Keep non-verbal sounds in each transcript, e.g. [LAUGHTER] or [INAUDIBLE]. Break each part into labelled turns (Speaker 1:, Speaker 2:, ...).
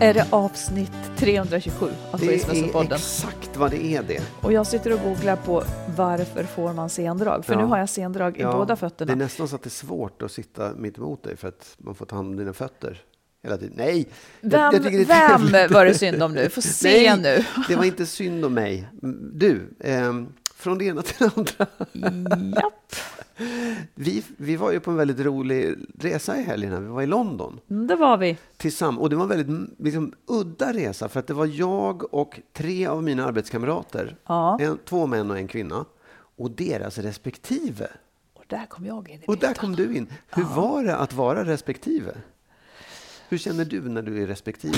Speaker 1: Är det avsnitt 327 av
Speaker 2: Det är
Speaker 1: Skilsmässopodden.
Speaker 2: exakt vad det är det.
Speaker 1: Och jag sitter och googlar på varför får man sendrag? För
Speaker 2: Ja.
Speaker 1: nu har jag sendrag i båda
Speaker 2: Det
Speaker 1: fötterna.
Speaker 2: är nästan så att det är svårt att sitta mitt emot dig för att man får ta hand om dina fötter hela tiden. Nej! jag-
Speaker 1: Vem,
Speaker 2: jag tycker det
Speaker 1: vem var det synd om nu? Få [LAUGHS] se
Speaker 2: Nej,
Speaker 1: nu.
Speaker 2: det var inte synd om mig. Du, ehm, från det ena till det andra. [LAUGHS]
Speaker 1: Japp.
Speaker 2: Vi, vi var ju på en väldigt rolig resa i helgen. här. Vi var i London
Speaker 1: Det var vi.
Speaker 2: tillsammans. Och det var en väldigt mm, liksom, udda resa för att det var jag och tre av mina arbetskamrater.
Speaker 1: Ja.
Speaker 2: En, två män och en kvinna. Och deras respektive.
Speaker 1: Och där kom jag in i
Speaker 2: Och där kom du in. Hur var det att vara respektive? Hur känner du när du är respektive?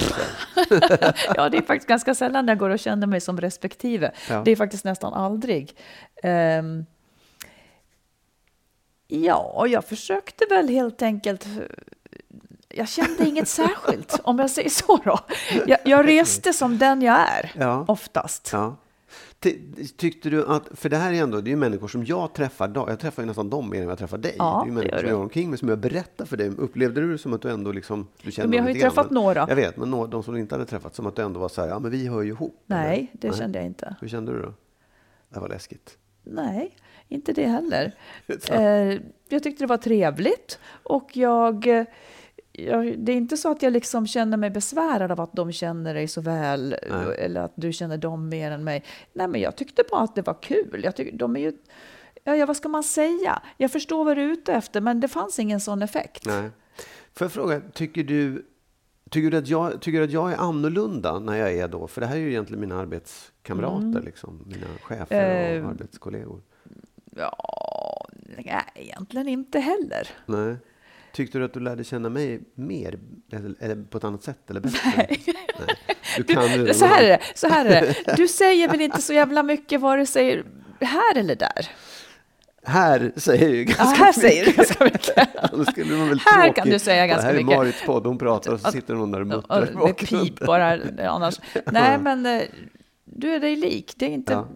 Speaker 2: [LAUGHS]
Speaker 1: Ja, det är faktiskt ganska sällan jag går och känner mig som respektive.
Speaker 2: Ja.
Speaker 1: Det är faktiskt nästan aldrig. Ehm, ja, jag försökte väl helt enkelt jag kände inget särskilt, om jag säger så då. Jag, jag reste som den jag är,
Speaker 2: Ja.
Speaker 1: oftast.
Speaker 2: Ja. Ty, tyckte du att, för det här är ändå, det är ju människor som jag träffar, jag träffar ju nästan dem mer än jag träffar dig.
Speaker 1: Ja,
Speaker 2: det är ju människor som jag går omkring med, som jag berättar för dig. Upplevde du det som att du ändå liksom, du kände
Speaker 1: Men jag har ju
Speaker 2: grann?
Speaker 1: träffat
Speaker 2: Men-
Speaker 1: några.
Speaker 2: Jag vet, men de som du inte hade träffat, som att du ändå var så här, ja men vi hör ju ihop.
Speaker 1: Nej,
Speaker 2: eller?
Speaker 1: det kände jag inte.
Speaker 2: Hur kände du då? Det var läskigt.
Speaker 1: Nej, inte det heller. [LAUGHS] Eh, jag tyckte det var trevligt och jag, eh, jag... Det är inte så att jag liksom känner mig besvärad av att de känner dig så väl
Speaker 2: Nej.
Speaker 1: eller att du känner dem mer än mig. Nej, men jag tyckte bara att det var kul. Jag tycker, de är ju... Ja, ja, vad ska man säga? Jag förstår vad du är ute efter, men det fanns ingen sån effekt.
Speaker 2: Nej. Får jag fråga, tycker du, tycker, du att jag, tycker att jag är annorlunda när jag är då? För det här är ju egentligen mina arbetskamrater, liksom, mina chefer och
Speaker 1: Mm. Eh,
Speaker 2: arbetskollegor.
Speaker 1: Ja, nej, egentligen inte heller.
Speaker 2: Nej. Tyckte du att du lärde känna mig mer, eller, eller på ett annat sätt? Eller bättre?
Speaker 1: Nej.
Speaker 2: Nej. Du kan ju
Speaker 1: Så här är det. Så här är det. [LAUGHS] Du säger väl inte så jävla mycket vare sig här eller där?
Speaker 2: Här säger ju ganska
Speaker 1: Ja, här
Speaker 2: mycket.
Speaker 1: säger du ganska mycket. [LAUGHS]
Speaker 2: Det
Speaker 1: Här kan
Speaker 2: tråkigt.
Speaker 1: du säga ganska
Speaker 2: Det här
Speaker 1: mycket.
Speaker 2: är Marits podd, hon pratar och så sitter hon där och muttrar bakgrunden.
Speaker 1: pip bara annars. Nej, [LAUGHS] men eh, du är dig lik. Det är inte,
Speaker 2: Ja.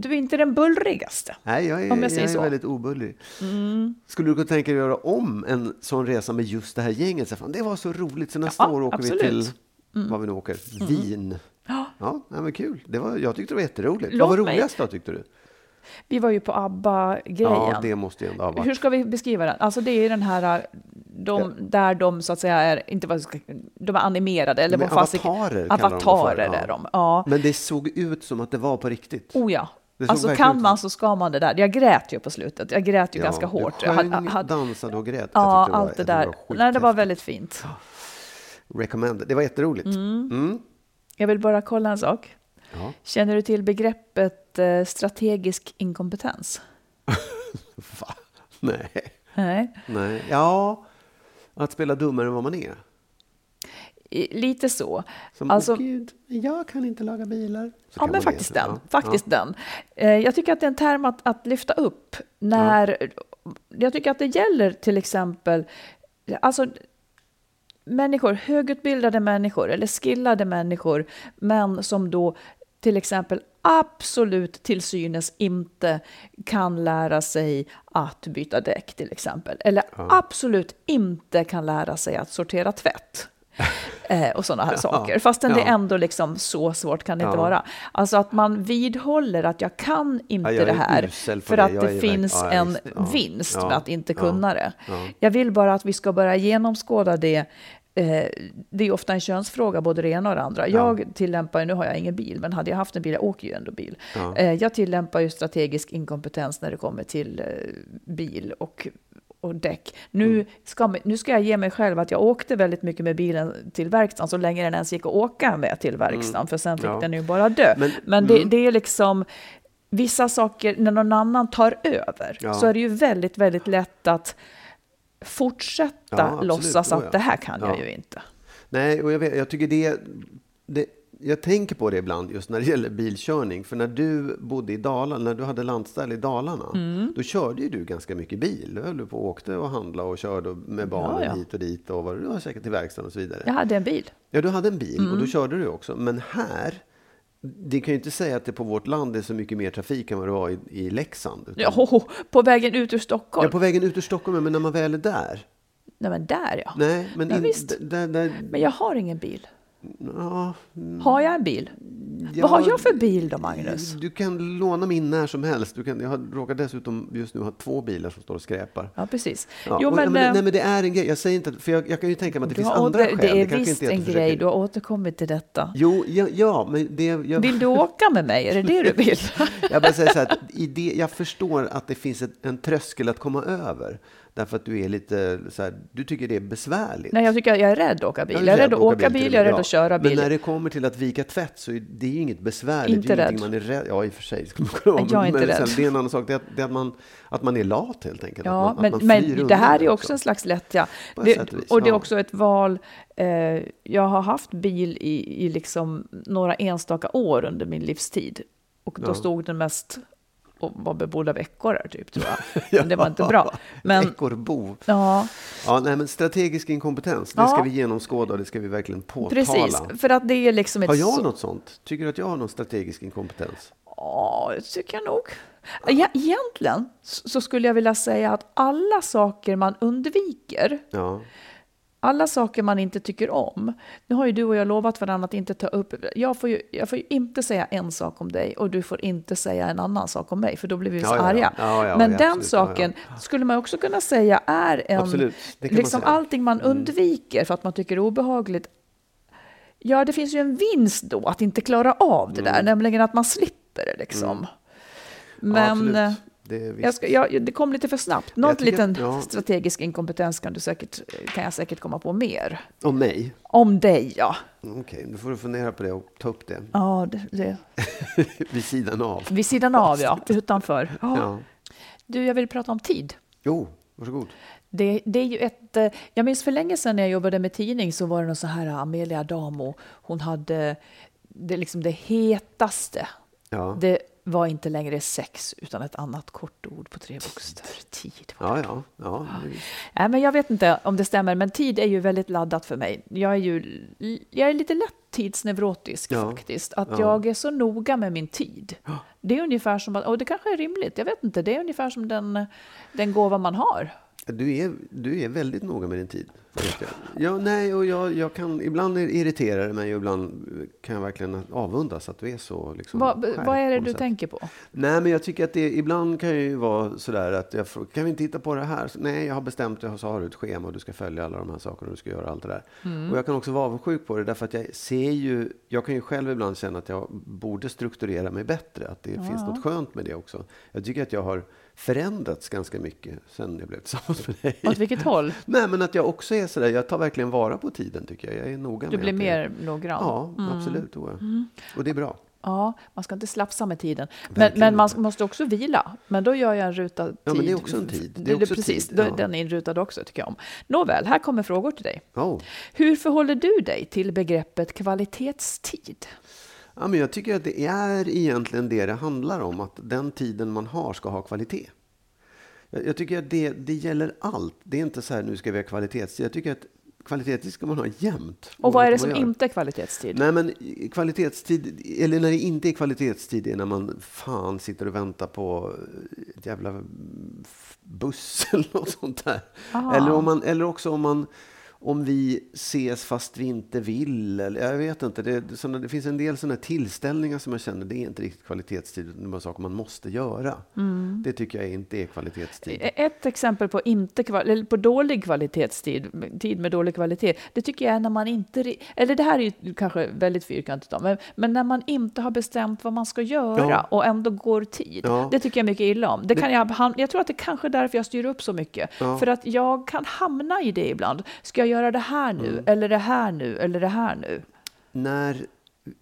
Speaker 1: Du är inte den bullrigaste.
Speaker 2: Nej, jag är,
Speaker 1: Om jag
Speaker 2: jag
Speaker 1: säger
Speaker 2: är
Speaker 1: så. Mm.
Speaker 2: väldigt obullig. Skulle du kunna tänka dig att göra om en sån resa med just det här gänget? Så fan, det var så roligt, så nästa
Speaker 1: Ja,
Speaker 2: år åker
Speaker 1: absolut. Mm.
Speaker 2: vi till, vad vi nu åker, Wien.
Speaker 1: Ja.
Speaker 2: Ja, men kul. Det var, jag tyckte det var jätteroligt.
Speaker 1: Låt
Speaker 2: vad var roligast då, tyckte du?
Speaker 1: Vi var ju på ABBA-grejen.
Speaker 2: Ja, det måste ju ändå ha varit.
Speaker 1: Hur ska vi beskriva den? Alltså det är ju den här, eh, de,
Speaker 2: Ja.
Speaker 1: där de så att säga är, inte vad ska, de är animerade eller
Speaker 2: Men
Speaker 1: vad fasiken-
Speaker 2: avatarer de för,
Speaker 1: Avatarer
Speaker 2: ja.
Speaker 1: är de, ja.
Speaker 2: Men det såg ut som att det var på riktigt.
Speaker 1: Oh ja.
Speaker 2: Det
Speaker 1: Alltså kan man så ska man det där. Jag grät ju på slutet. Jag grät ju ganska
Speaker 2: du
Speaker 1: hårt. Jag
Speaker 2: sjöng,
Speaker 1: hade- hade-
Speaker 2: dansade och grät. Jag
Speaker 1: Ja, allt det där.
Speaker 2: var
Speaker 1: Nej, det var väldigt fint.
Speaker 2: Recommended. Det var jätteroligt. Mm.
Speaker 1: Jag vill bara kolla en sak.
Speaker 2: Ja.
Speaker 1: Känner du till begreppet eh, strategisk inkompetens? [LAUGHS]
Speaker 2: Va? Nej.
Speaker 1: Nej.
Speaker 2: Nej. Ja, att spela dummare än vad man är.
Speaker 1: Lite så.
Speaker 2: Som,
Speaker 1: Alltså-
Speaker 2: åh gud, jag kan inte laga bilar. Så
Speaker 1: Ja, men faktiskt den.
Speaker 2: egentligen. Ja.
Speaker 1: Faktiskt den. Eh, Jag tycker att det är en term att, att lyfta upp när, jag tycker att det gäller till exempel, alltså människor, högutbildade människor eller skillade människor, men som då till exempel absolut till synes inte kan lära sig att byta däck till exempel. Eller absolut inte kan lära sig att sortera tvätt. Eh, och sådana här saker. Fastän det
Speaker 2: ja.
Speaker 1: ändå liksom så svårt kan det inte
Speaker 2: Ja.
Speaker 1: vara. Alltså att man vidhåller att jag kan inte
Speaker 2: Ja, jag
Speaker 1: det här för
Speaker 2: det.
Speaker 1: att
Speaker 2: Jag
Speaker 1: det
Speaker 2: verk-
Speaker 1: finns
Speaker 2: ja,
Speaker 1: en vinst med att inte kunna det.
Speaker 2: Ja.
Speaker 1: Jag vill bara att vi ska börja genomskåda det. Eh, det är ofta en könsfråga, både det ena och det andra. Jag tillämpar, nu har jag ingen bil, men hade jag haft en bil, jag åker ju ändå bil.
Speaker 2: Ja.
Speaker 1: Eh, jag tillämpar ju strategisk inkompetens när det kommer till eh, bil och, och däck. Nu,
Speaker 2: Mm.
Speaker 1: ska, nu ska jag ge mig själv att jag åkte väldigt mycket med bilen till verkstaden, så länge den ens gick att åka med till verkstaden, för sen fick
Speaker 2: Mm. Ja.
Speaker 1: den ju bara dö.
Speaker 2: Men-
Speaker 1: Men, det,
Speaker 2: mm.
Speaker 1: det är liksom vissa saker, när någon annan tar över,
Speaker 2: Ja.
Speaker 1: så är det ju väldigt, väldigt lätt att fortsätta
Speaker 2: Ja, absolut.
Speaker 1: låtsas
Speaker 2: Oh,
Speaker 1: att
Speaker 2: ja.
Speaker 1: det här kan jag
Speaker 2: Ja.
Speaker 1: ju inte.
Speaker 2: Nej, och jag, vet, jag tycker det, det... Jag tänker på det ibland just när det gäller bilkörning. För när du bodde i Dalarna, när du hade landställe i Dalarna,
Speaker 1: Mm.
Speaker 2: då körde ju du ganska mycket bil. Du höll på och åkte och handlade och körde med barnen
Speaker 1: Ja, ja.
Speaker 2: hit och dit och var, du var säkert till verkstaden och så vidare.
Speaker 1: Jag hade en bil.
Speaker 2: Ja, du hade en bil och
Speaker 1: Mm.
Speaker 2: då körde du också. Men här, det kan ju inte säga att det på vårt land är så mycket mer trafik än vad det var i, i Leksand. Utan-
Speaker 1: Ja, på vägen ut ur Stockholm.
Speaker 2: Ja, på vägen ut ur Stockholm, men när man väl är där.
Speaker 1: Nej, men där ja.
Speaker 2: Nej, men,
Speaker 1: Ja,
Speaker 2: in,
Speaker 1: Men jag har ingen bil.
Speaker 2: Ja,
Speaker 1: Har jag en bil?
Speaker 2: ja,
Speaker 1: Vad har jag för bil då, Magnus?
Speaker 2: Du kan låna min när som helst. Du kan, jag har, råkar dessutom just nu ha två bilar som står och skräpar.
Speaker 1: Ja, precis.
Speaker 2: Ja,
Speaker 1: jo,
Speaker 2: och-
Speaker 1: men,
Speaker 2: nej,
Speaker 1: eh,
Speaker 2: men det är en grej. Jag säger inte för jag, jag kan ju tänka mig att det finns andra
Speaker 1: det,
Speaker 2: skäl.
Speaker 1: det är
Speaker 2: kanske
Speaker 1: visst
Speaker 2: inte är
Speaker 1: en
Speaker 2: försöker-
Speaker 1: grej. Du har återkommit till detta.
Speaker 2: Jo, ja, ja men det... Jag,
Speaker 1: Vill du åka med mig? Är det det du [LAUGHS] vill?
Speaker 2: Jag bara säger så här, att i det, jag förstår att det finns ett, en tröskel att komma över. Därför att du är lite så här, du tycker det är besvärligt.
Speaker 1: Nej, jag tycker jag är rädd att åka bil.
Speaker 2: Ja,
Speaker 1: Jag är rädd att åka bil, jag är rädd att köra bil.
Speaker 2: Men när det kommer till att vika tvätt så är det ju inget besvärligt.
Speaker 1: Inte
Speaker 2: det är
Speaker 1: rädd.
Speaker 2: man är rädd. Ja, i och för sig. Skulle man kunna
Speaker 1: Jag är inte
Speaker 2: men
Speaker 1: rädd.
Speaker 2: Sen, det är en annan sak. Det är, att, det är att, man, att man är lat helt enkelt.
Speaker 1: Ja,
Speaker 2: att man,
Speaker 1: men,
Speaker 2: att man
Speaker 1: men det här är också en slags lättja. Det,
Speaker 2: och
Speaker 1: det är
Speaker 2: ja.
Speaker 1: också ett val. Eh, jag har haft bil i, i liksom några enstaka år under min livstid. Och då
Speaker 2: Ja.
Speaker 1: stod den mest och var bebodd av ekorrar, typ, tror jag. [LAUGHS] Men det var inte bra. Men,
Speaker 2: Ekorrbo.
Speaker 1: ja,
Speaker 2: Ja, nej, men strategisk inkompetens, det
Speaker 1: Ja.
Speaker 2: ska vi genomskåda och det ska vi verkligen påtala.
Speaker 1: precis. För att det är liksom ett...
Speaker 2: Har jag
Speaker 1: så-
Speaker 2: något sånt? Tycker du att jag har någon strategisk inkompetens?
Speaker 1: Ja, det tycker jag nog. Ja, egentligen så skulle jag vilja säga att alla saker man undviker,
Speaker 2: Ja.
Speaker 1: Alla saker man inte tycker om. Nu har ju du och jag lovat varandra att inte ta upp... Jag får, ju, jag får ju inte säga en sak om dig och du får inte säga en annan sak om mig, för då blir vi så
Speaker 2: Ja,
Speaker 1: arga.
Speaker 2: Ja, ja,
Speaker 1: Men den
Speaker 2: absolut.
Speaker 1: Saken skulle man också kunna säga är en...
Speaker 2: Absolut, man
Speaker 1: liksom.
Speaker 2: Mm.
Speaker 1: allting man undviker för att man tycker det är obehagligt. Ja, det finns ju en vinst då att inte klara av det
Speaker 2: Mm.
Speaker 1: där, nämligen att man slipper det liksom.
Speaker 2: Ja,
Speaker 1: Men
Speaker 2: Det
Speaker 1: jag ska, jag, det kom lite för snabbt.
Speaker 2: Tycker
Speaker 1: liten
Speaker 2: att- ja.
Speaker 1: strategisk inkompetens kan, du säkert, kan jag säkert komma på mer.
Speaker 2: Om mig?
Speaker 1: Om dig, ja.
Speaker 2: Okej, då får du fundera på det och ta upp det
Speaker 1: Ja, det, det. [LAUGHS]
Speaker 2: vid sidan av.
Speaker 1: Vid sidan av, ja. Utanför. Ja.
Speaker 2: Ja.
Speaker 1: Du, jag vill prata om tid.
Speaker 2: Jo, varsågod.
Speaker 1: Det, det är ju ett... eh, Jag minns för länge sedan när jag jobbade med tidning så var det någon så här Amelia Adamo. Hon hade det, liksom det hetaste.
Speaker 2: Ja.
Speaker 1: Det var inte längre sex utan ett annat kort ord på tre bokstäver. Tid. var det.
Speaker 2: Ja, ja, ja.
Speaker 1: Nej, men jag vet inte om det stämmer, men tid är ju väldigt laddat för mig. Jag är ju jag är lite lätt tidsneurotisk
Speaker 2: Ja.
Speaker 1: faktiskt. Att
Speaker 2: Ja.
Speaker 1: jag är så noga med min tid. Det är ungefär som och det kanske är rimligt, jag vet inte, det är ungefär som den, den gåva man har.
Speaker 2: Du är, du är väldigt noga med din tid. Jag. Ja, nej, och jag, jag kan, ibland irriterar det mig och ibland kan jag verkligen avundas att du är så liksom,
Speaker 1: Vad,
Speaker 2: skärpt
Speaker 1: vad är det du
Speaker 2: sätt.
Speaker 1: tänker på?
Speaker 2: Nej, men jag tycker att det ibland kan ju vara sådär att jag kan vi inte titta på det här? Så, nej, jag har bestämt, jag har, så har du ett schema och du ska följa alla de här sakerna och du ska göra allt det där.
Speaker 1: Mm.
Speaker 2: Och jag kan också vara avundsjuk på det därför att jag ser ju, jag kan ju själv ibland känna att jag borde strukturera mig bättre, att det finns något skönt med det också. Jag tycker att jag har förändrats ganska mycket sen jag blev tillsammans med dig.
Speaker 1: Åt vilket håll? [LAUGHS]
Speaker 2: Nej, men att jag också är sådär, jag tar verkligen vara på tiden tycker jag. Jag är noga
Speaker 1: Du
Speaker 2: med
Speaker 1: blir
Speaker 2: att det-
Speaker 1: mer noggrann?
Speaker 2: Ja,
Speaker 1: Mm.
Speaker 2: absolut. jag. Och det är bra.
Speaker 1: Ja, man ska inte slapsa med tiden. Men, men man måste också vila. Men då gör jag en rutad tid.
Speaker 2: Ja, men det är också en tid. Det är också
Speaker 1: precis,
Speaker 2: tid, ja.
Speaker 1: den är inrutad också tycker jag om. Nåväl, här kommer frågor till dig.
Speaker 2: Oh.
Speaker 1: Hur förhåller du dig till begreppet kvalitetstid?
Speaker 2: Ja, men jag tycker att det är egentligen det det handlar om, att den tiden man har ska ha kvalitet. Jag, tycker att det, det gäller allt. Det är inte så här, nu ska vi ha kvalitetstid. Jag tycker att kvalitetstid ska man ha jämt.
Speaker 1: Och vad är det som
Speaker 2: gör.
Speaker 1: inte är kvalitetstid?
Speaker 2: Nej, men kvalitetstid, eller när det inte är kvalitetstid, är när man fan sitter och väntar på ett jävla buss [LAUGHS] eller något sånt där. Eller, om man, eller också om man om vi ses fast vi inte vill. Eller, jag vet inte. Det, såna, det finns en del sådana tillställningar som jag känner, det är inte riktigt kvalitetstid. Det är bara saker man måste göra. Det tycker jag inte är kvalitetstid.
Speaker 1: Ett exempel på, inte, kval- eller på dålig kvalitetstid, tid med dålig kvalitet, det tycker jag är när man inte, eller det här är ju kanske väldigt fyrkantigt då, men, men när man inte har bestämt vad man ska göra
Speaker 2: Ja.
Speaker 1: och ändå går tid.
Speaker 2: Ja.
Speaker 1: Det tycker jag mycket illa om. Det kan jag, jag tror att det kanske är därför jag styr upp så mycket.
Speaker 2: Ja.
Speaker 1: För att jag kan hamna i det ibland. Ska jag göra det här nu,
Speaker 2: Mm.
Speaker 1: eller det här nu, eller det här nu?
Speaker 2: När,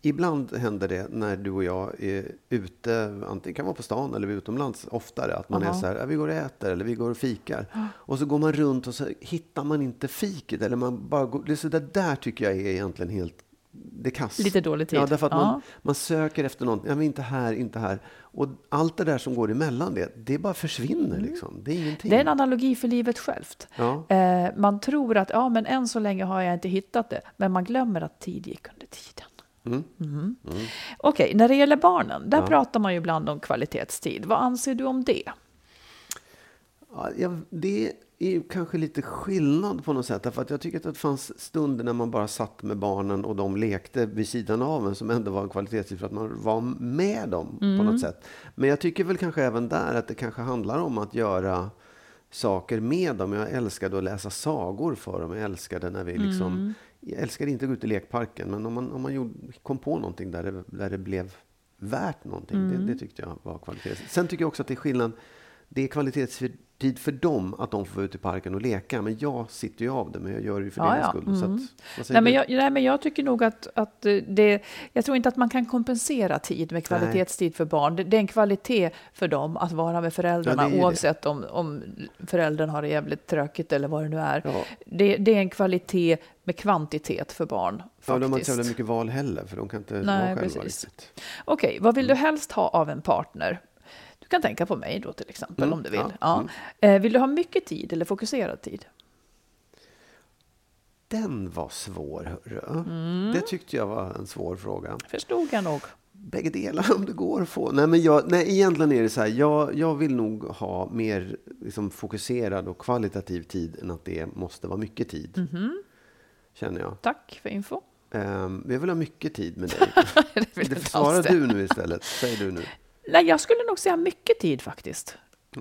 Speaker 2: ibland händer det när du och jag är ute, antingen kan vara på stan eller utomlands oftare, att man är så här, "Ja, vi går och äter eller vi går och fikar. Och så går man runt och så hittar man inte fiket. Eller man bara går, det, så där, där tycker jag är egentligen helt det är kass.
Speaker 1: Lite dålig tid.
Speaker 2: Ja, därför att
Speaker 1: Ja.
Speaker 2: man, man söker efter någonting. Ja, men inte här, inte här. Och allt det där som går emellan det, det bara försvinner. Liksom. Det är ingenting.
Speaker 1: Det är en analogi för livet självt.
Speaker 2: Ja.
Speaker 1: Eh, man tror att ja, men än så länge har jag inte hittat det, men man glömmer att tid gick under tiden.
Speaker 2: Mm.
Speaker 1: Mhm. Okej, när det gäller barnen, där pratar man ju ibland om kvalitetstid. Vad anser du om det?
Speaker 2: Ja, det är ju kanske lite skillnad på något sätt. Därför att jag tycker att det fanns stunder när man bara satt med barnen och de lekte vid sidan av en som ändå var en kvalitetstid för att man var med dem på något sätt. Men jag tycker väl kanske även där att det kanske handlar om att göra saker med dem. Jag älskade att läsa sagor för dem. Jag älskade när vi liksom... Jag älskade inte att gå ut i lekparken, men om man, om man gjorde, kom på någonting där det, där det blev värt någonting, det, det tyckte jag var kvalitet. Sen tycker jag också att det är skillnad. Det är kvalitetstid för dem att de får vara ute i parken och leka, men jag sitter ju av det, men jag gör det ju för
Speaker 1: Ja,
Speaker 2: deras
Speaker 1: ja.
Speaker 2: skull. Så
Speaker 1: Mm.
Speaker 2: att,
Speaker 1: Nej men, jag, nej, men jag tycker nog att, att det... Jag tror inte att man kan kompensera tid med kvalitetstid för barn. Det, det är en kvalitet för dem att vara med föräldrarna
Speaker 2: Ja, det.
Speaker 1: oavsett om, om föräldern har det jävligt tråkigt eller vad det nu är.
Speaker 2: Ja.
Speaker 1: Det, det är en kvalitet med kvantitet för barn.
Speaker 2: Ja, de har inte så
Speaker 1: faktiskt.
Speaker 2: mycket val heller, för de kan inte
Speaker 1: Nej,
Speaker 2: vara själva
Speaker 1: precis.
Speaker 2: riktigt.
Speaker 1: Okej, vad vill du helst ha av en partner? Du kan tänka på mig då till exempel
Speaker 2: Mm,
Speaker 1: om du vill.
Speaker 2: ja,
Speaker 1: Ja. Eh, Vill du ha mycket tid eller fokuserad tid?
Speaker 2: Den var svår, hörru.
Speaker 1: Mm.
Speaker 2: Det tyckte jag var en svår fråga.
Speaker 1: Förstod jag nog.
Speaker 2: Bägge delar [LAUGHS] om det går att få. Nej, men jag, nej, egentligen är det så här. Jag, jag vill nog ha mer liksom, fokuserad och kvalitativ tid än att det måste vara mycket tid.
Speaker 1: Mhm.
Speaker 2: Känner jag.
Speaker 1: Tack för info.
Speaker 2: Um, jag vill ha mycket tid med dig. [LAUGHS]
Speaker 1: det
Speaker 2: det
Speaker 1: jag inte
Speaker 2: svarar
Speaker 1: alls.
Speaker 2: du nu istället. Säg du nu.
Speaker 1: Nej, jag skulle nog säga mycket tid faktiskt.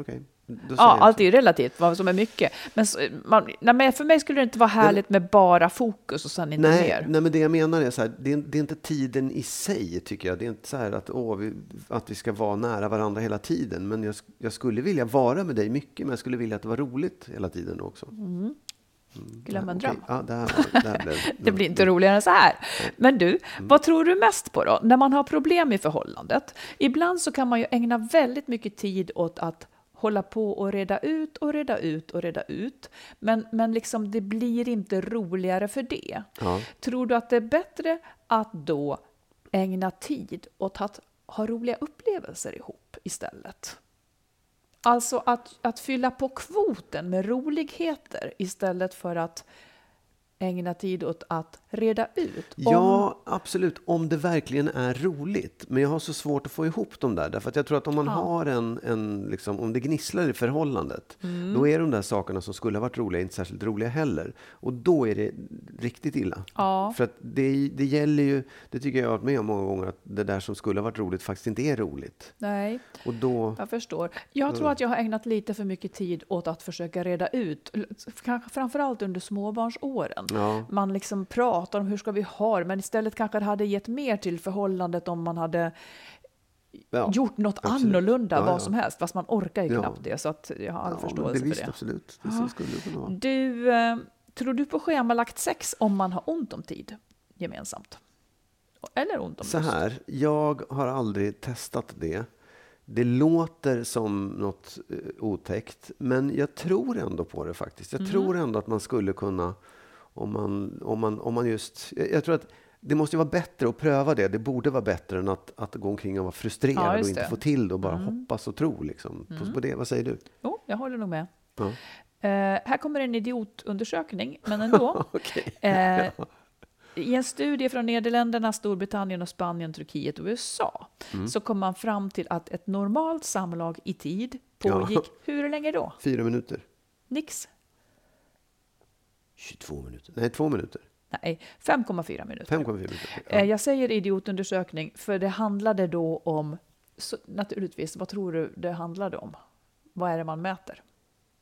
Speaker 2: Säger
Speaker 1: Ja, allt är ju relativt, vad som är mycket. Men, man, nej, men för mig skulle det inte vara härligt med bara fokus och sen inte
Speaker 2: Nej,
Speaker 1: mer.
Speaker 2: nej, men det jag menar är så här, det är, det är inte tiden i sig, tycker jag. Det är inte så här att, åh, vi, att vi ska vara nära varandra hela tiden. Men jag, jag skulle vilja vara med dig mycket, men jag skulle vilja att det var roligt hela tiden också. Mm,
Speaker 1: Glöm en dröm.
Speaker 2: Ja, det, här, var- det, här blev, [LAUGHS]
Speaker 1: Det blir inte roligare än så här. Men du,
Speaker 2: Mm.
Speaker 1: vad tror du mest på då? När man har problem i förhållandet. Ibland så kan man ju ägna väldigt mycket tid åt att hålla på och reda ut och reda ut och reda ut. Men, men liksom det blir inte roligare för det.
Speaker 2: Ja.
Speaker 1: Tror du att det är bättre att då ägna tid åt att ha roliga upplevelser ihop istället? Alltså att, att fylla på kvoten med roligheter istället för att ägna tid åt att reda ut. om-
Speaker 2: Ja, absolut. Om det verkligen är roligt. Men jag har så svårt att få ihop dem där. Därför att jag tror att om man har en, en liksom, om det gnisslar i förhållandet,
Speaker 1: Mm.
Speaker 2: då är de där sakerna som skulle ha varit roliga inte särskilt roliga heller. Och då är det riktigt illa.
Speaker 1: Ja.
Speaker 2: För att det, det gäller ju, det tycker jag har varit med om många gånger, att det där som skulle ha varit roligt faktiskt inte är roligt.
Speaker 1: Nej,
Speaker 2: Och då,
Speaker 1: jag förstår. Jag tror att jag har ägnat lite för mycket tid åt att försöka reda ut, kanske framförallt under småbarnsåren.
Speaker 2: Ja.
Speaker 1: Man liksom pratar om hur ska vi ha det, men istället kanske det hade gett mer till förhållandet om man hade
Speaker 2: ja,
Speaker 1: gjort något
Speaker 2: absolut.
Speaker 1: annorlunda,
Speaker 2: Ja,
Speaker 1: vad
Speaker 2: ja.
Speaker 1: som helst, fast man orkar ju
Speaker 2: Ja.
Speaker 1: knappt det. Så att jag har all
Speaker 2: ja,
Speaker 1: förståelse
Speaker 2: det
Speaker 1: för
Speaker 2: visst,
Speaker 1: det.
Speaker 2: absolut. Det så skulle kunna vara.
Speaker 1: Du, eh, tror du på schemalagt sex om man har ont om tid gemensamt? Eller ont om
Speaker 2: Så
Speaker 1: lust?
Speaker 2: här, jag har aldrig testat det. Det låter som något eh, otäckt, men jag tror ändå på det faktiskt. Jag tror ändå att man skulle kunna, om man, om man, om man just... Jag, tror att det måste ju vara bättre att pröva det. Det borde vara bättre än att, att gå omkring och vara
Speaker 1: Ja,
Speaker 2: frustrerad
Speaker 1: just
Speaker 2: och inte
Speaker 1: det.
Speaker 2: få till det och bara hoppas och tro. Liksom, på, på det. Vad säger du?
Speaker 1: Jo, jag håller nog med.
Speaker 2: Ja.
Speaker 1: Eh, här kommer en idiotundersökning, men [LAUGHS] ändå.
Speaker 2: Okej.
Speaker 1: Eh, [LAUGHS] I en studie från Nederländerna, Storbritannien, och Spanien, Turkiet och USA
Speaker 2: Mm.
Speaker 1: så kom man fram till att ett normalt samlag i tid
Speaker 2: Ja.
Speaker 1: pågick hur länge då?
Speaker 2: Fyra minuter.
Speaker 1: Nix?
Speaker 2: 22 minuter. Nej, två minuter.
Speaker 1: Nej, 5,4 minuter.
Speaker 2: 5,4 minuter.
Speaker 1: Eh,
Speaker 2: Ja.
Speaker 1: Jag säger idiotundersökning för det handlade då om, så, naturligtvis, vad tror du det handlade om? Vad är det man mäter?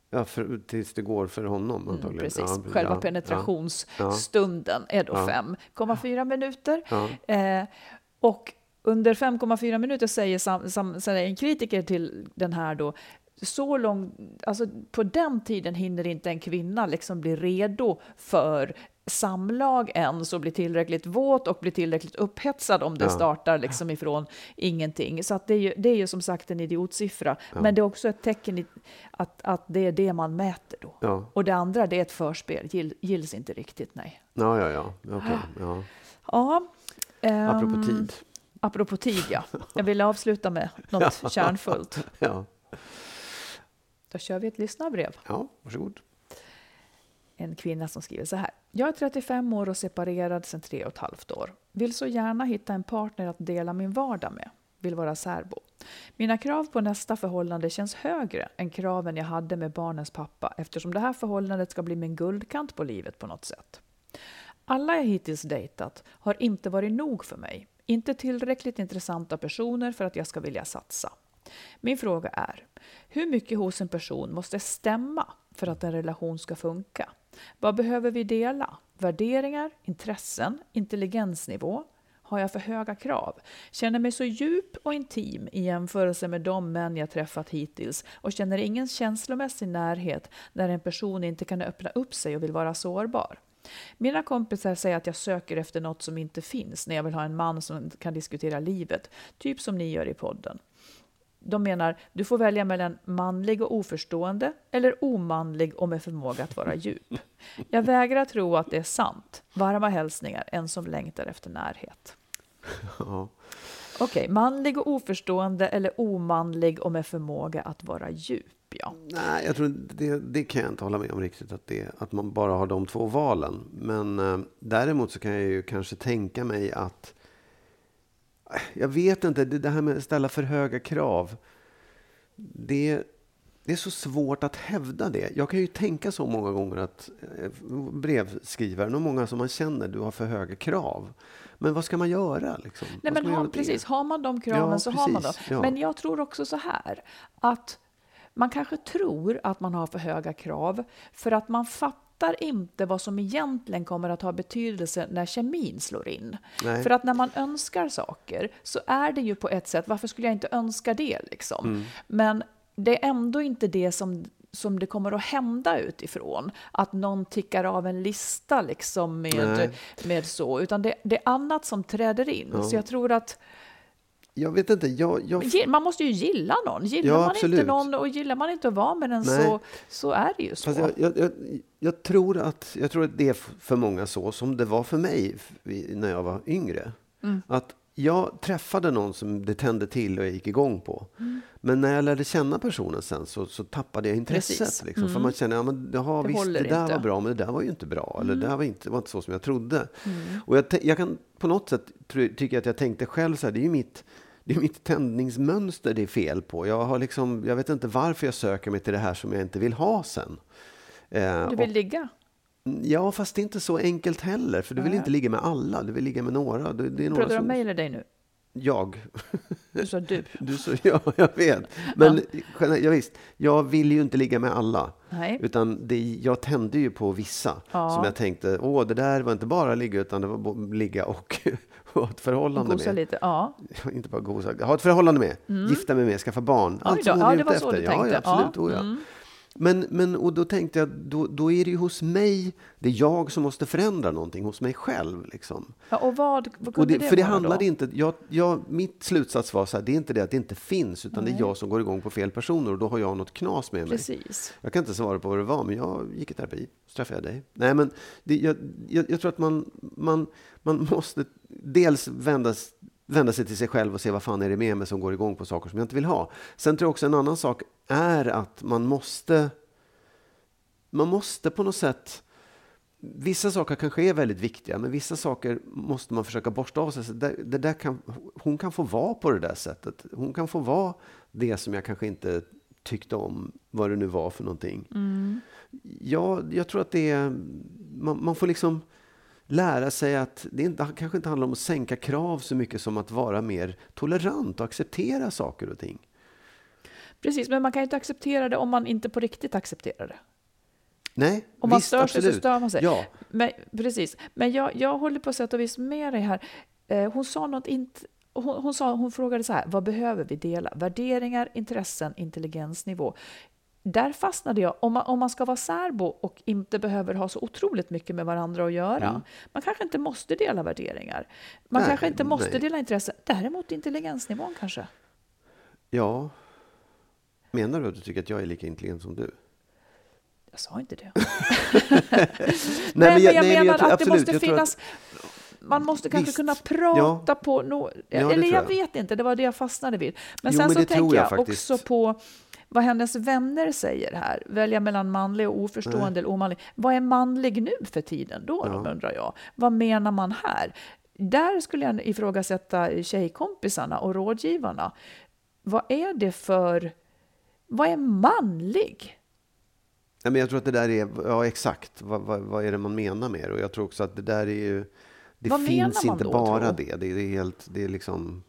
Speaker 2: Ja, för, tills det går för honom
Speaker 1: Mm,
Speaker 2: antagligen.
Speaker 1: precis,
Speaker 2: Ja,
Speaker 1: själva
Speaker 2: ja, ja.
Speaker 1: penetrationsstunden är då
Speaker 2: Ja.
Speaker 1: 5,4 minuter.
Speaker 2: Ja.
Speaker 1: Eh, och under 5,4 minuter säger, sam, sam, säger en kritiker till den här då, så lång, alltså på den tiden hinner inte en kvinna liksom bli redo för samlag ens och bli tillräckligt våt och bli tillräckligt upphetsad om det
Speaker 2: Ja.
Speaker 1: startar liksom ifrån ingenting. Så att det, är ju, det är ju som sagt en idiotsiffra. Men det är också ett tecken att, att det är det man mäter då.
Speaker 2: Ja.
Speaker 1: Och det andra, det är ett förspel. Gill, gills inte riktigt, nej.
Speaker 2: Ja, ja, ja. Okej. Ja.
Speaker 1: Ja. ehm,
Speaker 2: Apropå tid.
Speaker 1: Apropå tid, ja. Jag vill avsluta med något [LAUGHS] kärnfullt.
Speaker 2: Ja.
Speaker 1: Då kör vi ett lyssnarbrev.
Speaker 2: ja, varsågod.
Speaker 1: En kvinna som skriver så här. Jag är 35 år och separerad sedan tre och ett halvt år. Vill så gärna hitta en partner att dela min vardag med. Vill vara särbo. Mina krav på nästa förhållande känns högre än kraven jag hade med barnens pappa eftersom det här förhållandet ska bli min guldkant på livet på något sätt. Alla jag hittills dejtat har inte varit nog för mig. Inte tillräckligt intressanta personer för att jag ska vilja satsa. Min fråga är, hur mycket hos en person måste stämma för att en relation ska funka? Vad behöver vi dela? Värderingar, intressen, intelligensnivå? Har jag för höga krav? Känner mig så djup och intim i jämförelse med de män jag träffat hittills och känner ingen känslomässig närhet när en person inte kan öppna upp sig och vill vara sårbar. Mina kompisar säger att jag söker efter något som inte finns när jag vill ha en man som kan diskutera livet, typ som ni gör i podden. De menar, du får välja mellan manlig och oförstående eller omanlig och med förmåga att vara djup. Jag vägrar tro att det är sant. Varma hälsningar, en som längtar efter närhet.
Speaker 2: Ja.
Speaker 1: Okej, manlig och oförstående eller omanlig och med förmåga att vara djup. Ja.
Speaker 2: Nej, jag tror det, det kan jag inte hålla med om riktigt, att, det, att man bara har de två valen. Men eh, däremot så kan jag ju kanske tänka mig att... Jag vet inte, det, det här med att ställa för höga krav. Det, det är så svårt att hävda det. Jag kan ju tänka så många gånger att eh, brevskrivaren och många som man känner, du har för höga krav. Men vad ska man göra? Liksom?
Speaker 1: Nej, men ha, precis, har man de kraven
Speaker 2: Ja,
Speaker 1: så har man dem.
Speaker 2: precis, ja.
Speaker 1: Men jag tror också så här, att man kanske tror att man har för höga krav för att man fattar inte vad som egentligen kommer att ha betydelse när kemin slår in.
Speaker 2: Nej.
Speaker 1: För att när man önskar saker så är det ju på ett sätt, varför skulle jag inte önska det liksom?
Speaker 2: Mm.
Speaker 1: Men det är ändå inte det som som det kommer att hända utifrån. Att någon tickar av en lista liksom med,
Speaker 2: Nej.
Speaker 1: med så, utan det, det är annat som träder in.
Speaker 2: Ja.
Speaker 1: Så jag tror att
Speaker 2: Jag vet inte, jag... jag
Speaker 1: Man måste ju gilla någon. Gillar
Speaker 2: Ja,
Speaker 1: man
Speaker 2: absolut.
Speaker 1: inte någon och gillar man inte att vara med den
Speaker 2: Nej.
Speaker 1: så, så är det ju så.
Speaker 2: Fast jag, jag, jag, tror att, jag tror att det är för många så som det var för mig när jag var yngre.
Speaker 1: Mm.
Speaker 2: Att jag träffade någon som det tände till och jag gick igång på.
Speaker 1: Mm.
Speaker 2: Men när jag lärde känna personen sen så, så tappade jag intresset. Liksom, För man känner, ja, men, jaha,
Speaker 1: Det
Speaker 2: visst, det där
Speaker 1: inte.
Speaker 2: var bra, men det där var ju inte bra. Eller det där var inte, var inte så som jag trodde.
Speaker 1: Mm.
Speaker 2: Och jag, jag kan på något sätt tycka att jag tänkte själv så här, det är ju mitt det är mitt tändningsmönster det är fel på. Jag, har liksom, jag vet inte varför jag söker mig till det här som jag inte vill ha sen. Eh,
Speaker 1: Du vill ligga?
Speaker 2: Ja, fast det är inte så enkelt heller. För du vill
Speaker 1: Nej.
Speaker 2: inte ligga med alla, du vill ligga med några. Det, det är några
Speaker 1: Pratar du om mig eller dig nu?
Speaker 2: Jag.
Speaker 1: Du sa du. [LAUGHS]
Speaker 2: Du så, ja, jag vet. Men ja. ja, visst, jag vill ju inte ligga med alla.
Speaker 1: Nej.
Speaker 2: Utan det, jag tände ju på vissa.
Speaker 1: Ja.
Speaker 2: Som jag tänkte, åh, det där var inte bara ligga, utan det var ligga och [LAUGHS] ha ett förhållande
Speaker 1: Gosa
Speaker 2: med.
Speaker 1: lite? Ja.
Speaker 2: Inte bara gosa, ha ett förhållande med, gifta mig med, skaffa barn. Allt som
Speaker 1: Ja,
Speaker 2: jag är
Speaker 1: det
Speaker 2: ute efter. Ja, ja, absolut.
Speaker 1: Ja.
Speaker 2: Oh, ja. Men, men och då tänkte jag, då, då är det ju hos mig, det är jag som måste förändra någonting hos mig själv. Liksom.
Speaker 1: ja och vad, vad
Speaker 2: Och
Speaker 1: kunde
Speaker 2: det,
Speaker 1: det,
Speaker 2: för det handlade
Speaker 1: då?
Speaker 2: inte, jag, jag, mitt slutsats var så här, det är inte det att det inte finns, utan det är jag som går igång på fel personer och då har jag något knas med mig.
Speaker 1: Precis.
Speaker 2: Jag kan inte svara på vad det var, men jag gick i terapi, så träffade jag dig. Nej, men det, jag, jag, jag tror att man, man, man måste dels vända vända sig till sig själv och se vad fan är det med mig som går igång på saker som jag inte vill ha. Sen tror jag också en annan sak är att man måste man måste på något sätt Vissa saker kanske är väldigt viktiga, men vissa saker måste man försöka borsta av sig. Så det, det där kan, hon kan få vara på det där sättet. Hon kan få vara det som jag kanske inte tyckte om, vad det nu var för någonting. Mm. Ja, jag tror att det är... Man, man, får liksom lära sig att det inte, kanske inte handlar om att sänka krav så mycket som att vara mer tolerant och acceptera saker och ting.
Speaker 1: Precis, men man kan inte acceptera det om man inte på riktigt accepterar det.
Speaker 2: Nej,
Speaker 1: Om man
Speaker 2: visst,
Speaker 1: stör
Speaker 2: absolut.
Speaker 1: sig så stör man sig.
Speaker 2: Ja.
Speaker 1: Men, precis. Men jag, jag håller på sätt och vis med dig här. Eh, hon sa något inte... Hon, hon, sa, hon frågade så här, vad behöver vi dela? Värderingar, intressen, intelligensnivå. Där fastnade jag. Om man, om man ska vara särbo och inte behöver ha så otroligt mycket med varandra att göra.
Speaker 2: Mm.
Speaker 1: Man kanske inte måste dela värderingar. Man
Speaker 2: Nej,
Speaker 1: kanske inte måste
Speaker 2: nej.
Speaker 1: dela intressen. Däremot intelligensnivån kanske.
Speaker 2: Ja. Menar du att du tycker att jag är lika intelligent som du?
Speaker 1: Jag sa inte det. [LAUGHS]
Speaker 2: Nej,
Speaker 1: men jag,
Speaker 2: nej, men
Speaker 1: menar
Speaker 2: tror-
Speaker 1: att det
Speaker 2: absolut,
Speaker 1: måste
Speaker 2: jag
Speaker 1: finnas... Man måste kanske
Speaker 2: Visst.
Speaker 1: kunna prata på... No,
Speaker 2: det
Speaker 1: eller jag
Speaker 2: jag.
Speaker 1: vet inte, det var det jag fastnade vid. Men
Speaker 2: Jo,
Speaker 1: sen
Speaker 2: men
Speaker 1: så tänker
Speaker 2: jag
Speaker 1: jag, också på vad hennes vänner säger här. Välja mellan manlig och oförstående eller omanlig. Vad är manlig nu för tiden då,
Speaker 2: Ja.
Speaker 1: undrar jag. Vad menar man här? Där skulle jag ifrågasätta tjejkompisarna och rådgivarna. Vad är det för... Vad är manlig?
Speaker 2: Nej, men jag tror att det där är, ja exakt, vad, vad, vad är det man menar med det? Och jag tror också att det där är ju, det
Speaker 1: Vad
Speaker 2: finns inte
Speaker 1: då,
Speaker 2: bara det. Det är helt, det är liksom,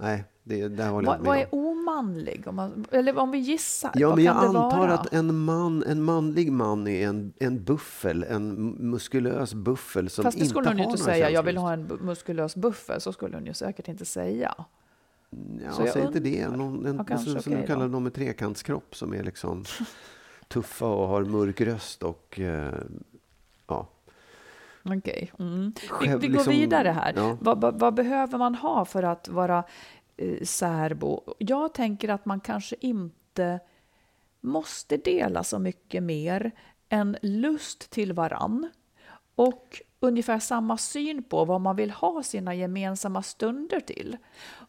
Speaker 2: nej, det, det här
Speaker 1: Vad, vad är
Speaker 2: om.
Speaker 1: omanlig? Om man, eller om vi gissar,
Speaker 2: Ja, men jag antar
Speaker 1: vara?
Speaker 2: att en man, en manlig man är en, en buffel, en muskulös buffel som
Speaker 1: Fast det
Speaker 2: inte
Speaker 1: skulle hon ju inte säga, jag vill ha en muskulös buffel, så skulle hon ju säkert inte säga.
Speaker 2: Ja,
Speaker 1: Så jag
Speaker 2: säg inte det. Någon, en,
Speaker 1: Ja, kanske,
Speaker 2: som,
Speaker 1: okej
Speaker 2: de kallar någon med trekantskropp som är liksom [LAUGHS] tuffa och har mörk röst och eh, ja.
Speaker 1: Okej. Mm. Vi, vi går
Speaker 2: liksom-
Speaker 1: vidare här.
Speaker 2: ja.
Speaker 1: Vad, vad, vad behöver man ha för att vara Eh, särbo? Jag tänker att man kanske inte måste dela så mycket mer än lust till varann och ungefär samma syn på vad man vill ha sina gemensamma stunder till.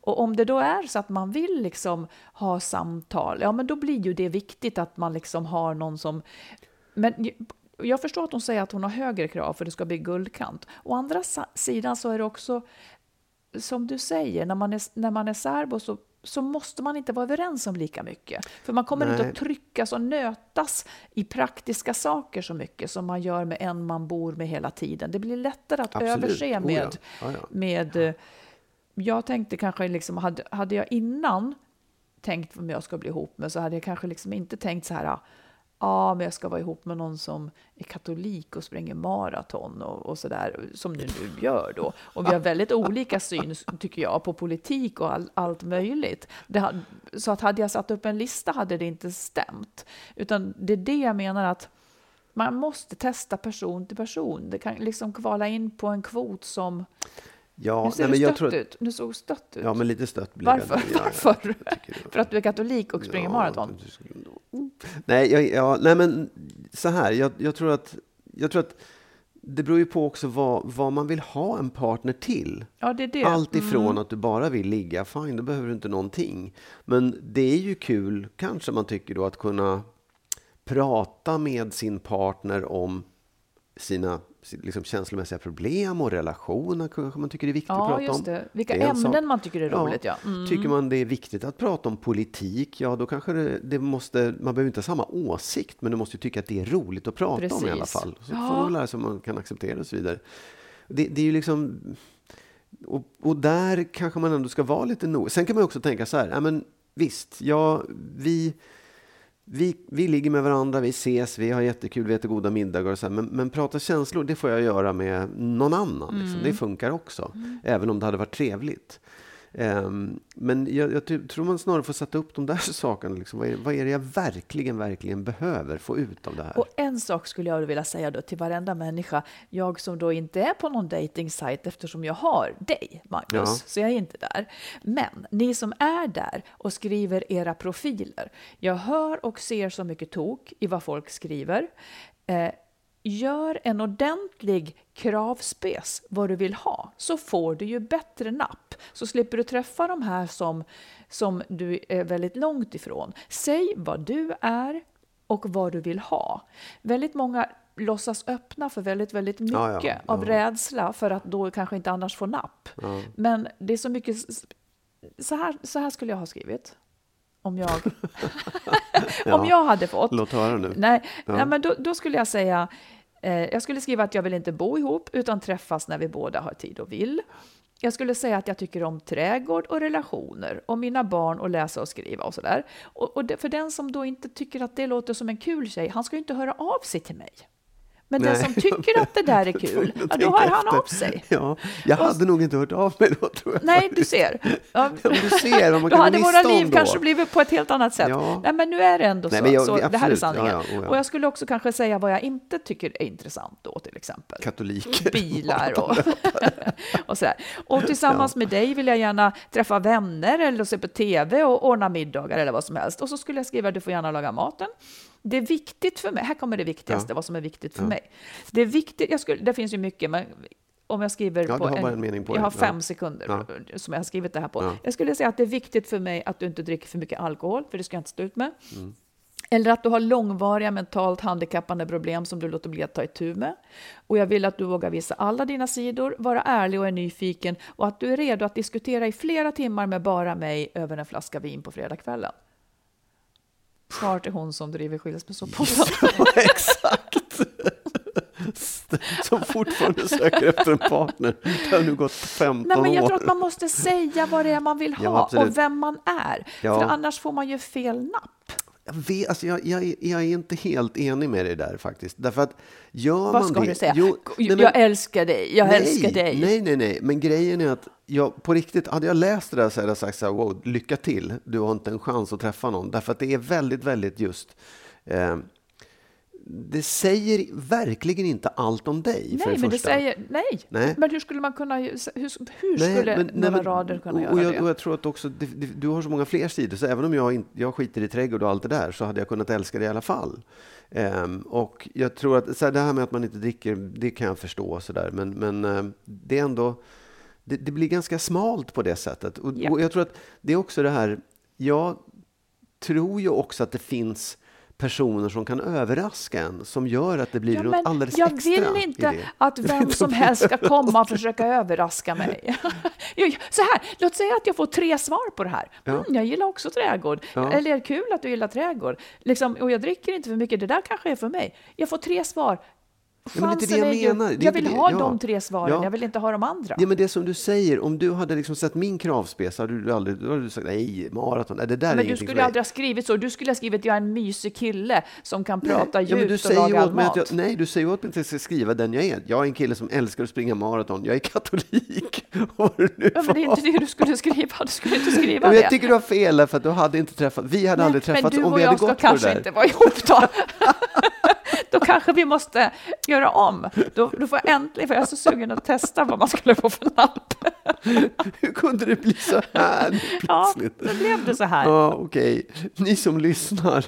Speaker 1: Och om det då är så att man vill liksom ha samtal, ja men då blir ju det viktigt att man liksom har någon som... Men jag förstår att hon säger att hon har högre krav för det ska bli guldkant. Å andra sidan så är det också, som du säger, när man är, när man är särbo så, så måste man inte vara överens om lika mycket. För man kommer inte
Speaker 2: Nej.
Speaker 1: att tryckas och nötas i praktiska saker så mycket som man gör med en man bor med hela tiden. Det blir lättare att
Speaker 2: Absolut.
Speaker 1: överse
Speaker 2: Oh ja.
Speaker 1: med,
Speaker 2: Ja,
Speaker 1: med eh, jag tänkte kanske, liksom, hade, hade jag innan tänkt vem jag ska bli ihop med så hade jag kanske liksom inte tänkt så här, ja, men jag ska vara ihop med någon som är katolik och springer maraton och, och sådär, som du nu gör då. Och vi har väldigt olika syn, tycker jag, på politik och all, allt möjligt. Det, så att hade jag satt upp en lista hade det inte stämt. Utan det är det jag menar att man måste testa person till person. Det kan liksom kvala in på en kvot som...
Speaker 2: Ja,
Speaker 1: nu ser
Speaker 2: nej,
Speaker 1: du stött
Speaker 2: tror
Speaker 1: ut. Nu såg stött ut.
Speaker 2: ja, men lite stött blir
Speaker 1: Varför?
Speaker 2: jag. Ja, ja,
Speaker 1: Varför? För att du är katolik och springer
Speaker 2: Ja,
Speaker 1: maraton?
Speaker 2: du nog- Nej, jag, ja, nej, men så här. Jag, jag, tror att, jag tror att det beror ju på också vad, vad man vill ha en partner till.
Speaker 1: Ja, det är det.
Speaker 2: Allt ifrån
Speaker 1: Mm.
Speaker 2: att du bara vill ligga, fine, då behöver du inte någonting. Men det är ju kul, kanske man tycker då, att kunna prata med sin partner om sina liksom, känslomässiga problem och relationer. Kanske man tycker det är viktigt att
Speaker 1: Ja,
Speaker 2: prata
Speaker 1: just
Speaker 2: om.
Speaker 1: det. Vilka
Speaker 2: Det
Speaker 1: ämnen man tycker är roligt, ja. Mm.
Speaker 2: Tycker man det är viktigt att prata om politik, ja då kanske det, det måste, man behöver inte ha samma åsikt, men du måste ju tycka att det är roligt att prata om i alla
Speaker 1: Precis.
Speaker 2: fall. Så
Speaker 1: Ja.
Speaker 2: får man lära sig om man kan acceptera och så vidare. Det, det är ju liksom, och, och där kanske man ändå ska vara lite noga. Sen kan man också tänka så här, ja, men visst, ja, vi, vi, vi ligger med varandra, vi ses, vi har jättekul, vi äter goda middagar och så här, men, men prata känslor, det får jag göra med någon annan. Liksom.
Speaker 1: Mm.
Speaker 2: Det funkar också, även om det hade varit trevligt. Ehm, men jag, jag tror man snarare får sätta upp de där [LAUGHS] sakerna. Liksom. Vad, är, vad är det jag verkligen, verkligen behöver få ut av det här?
Speaker 1: Och en sak skulle jag vilja säga då till varenda människa, jag som då inte är på någon dating eftersom jag har dig, Magnus,
Speaker 2: Ja.
Speaker 1: så jag är inte där. Men ni som är där och skriver era profiler, jag hör och ser så mycket tok i vad folk skriver. Eh, gör en ordentlig kravspes vad du vill ha så får du ju bättre napp. Så slipper du träffa de här som, som du är väldigt långt ifrån. Säg vad du är och vad du vill ha. Väldigt många låtsas öppna för väldigt, väldigt mycket
Speaker 2: Ja, ja,
Speaker 1: av
Speaker 2: ja.
Speaker 1: rädsla för att då kanske inte annars få napp. Men det är så mycket... Så här, så här skulle jag ha skrivit. Om jag, [LAUGHS] om jag hade fått.
Speaker 2: Låt höra nu.
Speaker 1: Nej,
Speaker 2: Ja.
Speaker 1: nej men då, då skulle jag säga, eh, jag skulle skriva att jag vill inte bo ihop utan träffas när vi båda har tid och vill. Jag skulle säga att jag tycker om trädgård och relationer och mina barn och läsa och skriva och sådär. Och, och det, för den som då inte tycker att det låter som en kul tjej, han ska ju inte höra av sig till mig. Men den
Speaker 2: Nej.
Speaker 1: som tycker att det där är [LAUGHS] kul, ja, då hör han av sig.
Speaker 2: Ja, jag
Speaker 1: Och-
Speaker 2: hade nog inte hört av mig då, tror jag.
Speaker 1: Nej, du ser. Ja, [LAUGHS]
Speaker 2: du ser vad man
Speaker 1: då
Speaker 2: kan
Speaker 1: hade våra liv
Speaker 2: då.
Speaker 1: kanske blivit på ett helt annat sätt.
Speaker 2: Ja.
Speaker 1: Nej, men nu är det ändå
Speaker 2: Nej,
Speaker 1: så.
Speaker 2: jag-
Speaker 1: så det här är
Speaker 2: absolut.
Speaker 1: sanningen.
Speaker 2: Ja, ja.
Speaker 1: Och jag skulle också kanske säga vad jag inte tycker är intressant då, till exempel.
Speaker 2: Katoliker. [LAUGHS]
Speaker 1: Bilar och, och sådär. Och tillsammans med dig vill jag gärna träffa vänner eller se på TV och ordna middagar eller vad som helst. Och så skulle jag skriva du får gärna laga maten. Det är viktigt för mig, här kommer det viktigaste,
Speaker 2: Ja.
Speaker 1: vad som är viktigt för mig. Det är viktigt, jag skulle, det finns ju mycket, men om jag skriver
Speaker 2: Ja,
Speaker 1: på
Speaker 2: en mening på
Speaker 1: jag har
Speaker 2: Ja.
Speaker 1: fem sekunder
Speaker 2: Ja.
Speaker 1: som jag har skrivit det här på.
Speaker 2: Ja.
Speaker 1: Jag skulle säga att det är viktigt för mig att du inte dricker för mycket alkohol, för det ska jag inte stå ut med.
Speaker 2: Mm.
Speaker 1: Eller att du har långvariga mentalt handikappande problem som du låter bli att ta itu med. Och jag vill att du vågar visa alla dina sidor, vara ärlig och är nyfiken och att du är redo att diskutera i flera timmar med bara mig över en flaska vin på fredagskvällen. Svar till hon som driver skilsmässopodden. [LAUGHS]
Speaker 2: Ja, exakt. [LAUGHS] Som fortfarande söker efter en partner. Det har nu gått 15
Speaker 1: Nej, men jag
Speaker 2: år.
Speaker 1: tror att man måste säga vad det är man vill
Speaker 2: Ja,
Speaker 1: ha
Speaker 2: absolut.
Speaker 1: och vem man är.
Speaker 2: Ja.
Speaker 1: För annars får man ju fel napp.
Speaker 2: Jag, vet, alltså jag, jag, är- jag är inte helt enig med dig där faktiskt. Därför att gör man
Speaker 1: Vad ska
Speaker 2: det,
Speaker 1: du säga?
Speaker 2: Jo, nej, men-
Speaker 1: jag älskar dig, jag
Speaker 2: nej,
Speaker 1: älskar dig.
Speaker 2: Nej, nej, nej. Men grejen är att jag på riktigt, hade jag läst det där så hade jag sagt så här, wow, lycka till. Du har inte en chans att träffa någon. Därför att det är väldigt, väldigt just eh, det säger verkligen inte allt om dig. för
Speaker 1: Nej,
Speaker 2: det
Speaker 1: men det säger nej.
Speaker 2: Nej.
Speaker 1: Men hur skulle man kunna, hur, hur
Speaker 2: Nej,
Speaker 1: skulle
Speaker 2: men-
Speaker 1: några
Speaker 2: men-
Speaker 1: rader kunna
Speaker 2: och,
Speaker 1: göra
Speaker 2: och jag,
Speaker 1: det?
Speaker 2: Och jag tror att också, det, det, du har så många fler sidor, så även om jag, inte, jag skiter i trädgård och allt det där, så hade jag kunnat älska det i alla fall. Ehm, och jag tror att så här, det här med att man inte dricker, det kan jag förstå, så där, men, men ehm, det är ändå, det, det blir ganska smalt på det sättet. Och,
Speaker 1: Ja.
Speaker 2: och jag tror att det är också det här, jag tror ju också att det finns personer som kan överraska en, som gör att det blir
Speaker 1: Ja,
Speaker 2: något alldeles
Speaker 1: jag
Speaker 2: extra
Speaker 1: vill
Speaker 2: i
Speaker 1: inte att vem som helst ska [LAUGHS] komma och försöka överraska mig. [LAUGHS] [LAUGHS] Så här, låt säga att jag får tre svar på det här. Mm,
Speaker 2: Ja.
Speaker 1: jag gillar också trädgård.
Speaker 2: Ja.
Speaker 1: Eller kul att du gillar trädgård? Liksom, och jag dricker inte för mycket, det där kanske är för mig. Jag får tre svar.
Speaker 2: Ja, men det är inte det jag
Speaker 1: är
Speaker 2: menar. Det är
Speaker 1: Jag vill
Speaker 2: det-
Speaker 1: ha
Speaker 2: ja.
Speaker 1: de tre svaren,
Speaker 2: Ja.
Speaker 1: jag vill inte ha de andra.
Speaker 2: Ja, men det som du säger, om du hade liksom sett min kravspec hade du aldrig då hade du sagt nej, maraton, nej, det där är
Speaker 1: Men du
Speaker 2: ingenting för
Speaker 1: skulle aldrig ha skrivit så. Du skulle ha skrivit jag är en mysig kille som kan prata
Speaker 2: ja, men
Speaker 1: djupt
Speaker 2: du
Speaker 1: och
Speaker 2: säger
Speaker 1: laga all mat.
Speaker 2: att jag, Nej, du säger åt mig att jag ska skriva den jag är. Jag är en kille som älskar att springa maraton. Jag är katolik. [LAUGHS] Det
Speaker 1: Ja, men det är inte det du skulle skriva. Du skulle inte skriva
Speaker 2: men
Speaker 1: det.
Speaker 2: jag tycker du har fel, därför att du hade inte träffat, vi hade
Speaker 1: Nej,
Speaker 2: aldrig träffats
Speaker 1: men du
Speaker 2: om
Speaker 1: och
Speaker 2: vi hade
Speaker 1: jag ska
Speaker 2: gått på det
Speaker 1: kanske
Speaker 2: där.
Speaker 1: inte vara ihop då. [LAUGHS] då kanske vi måste göra om. Då, då får jag äntligen, för jag är så sugen att testa vad man skulle få för napp.
Speaker 2: Hur kunde det bli så här nu
Speaker 1: Ja,
Speaker 2: plötsligt?
Speaker 1: då blev det så här.
Speaker 2: Ja, okej. Ni som lyssnar,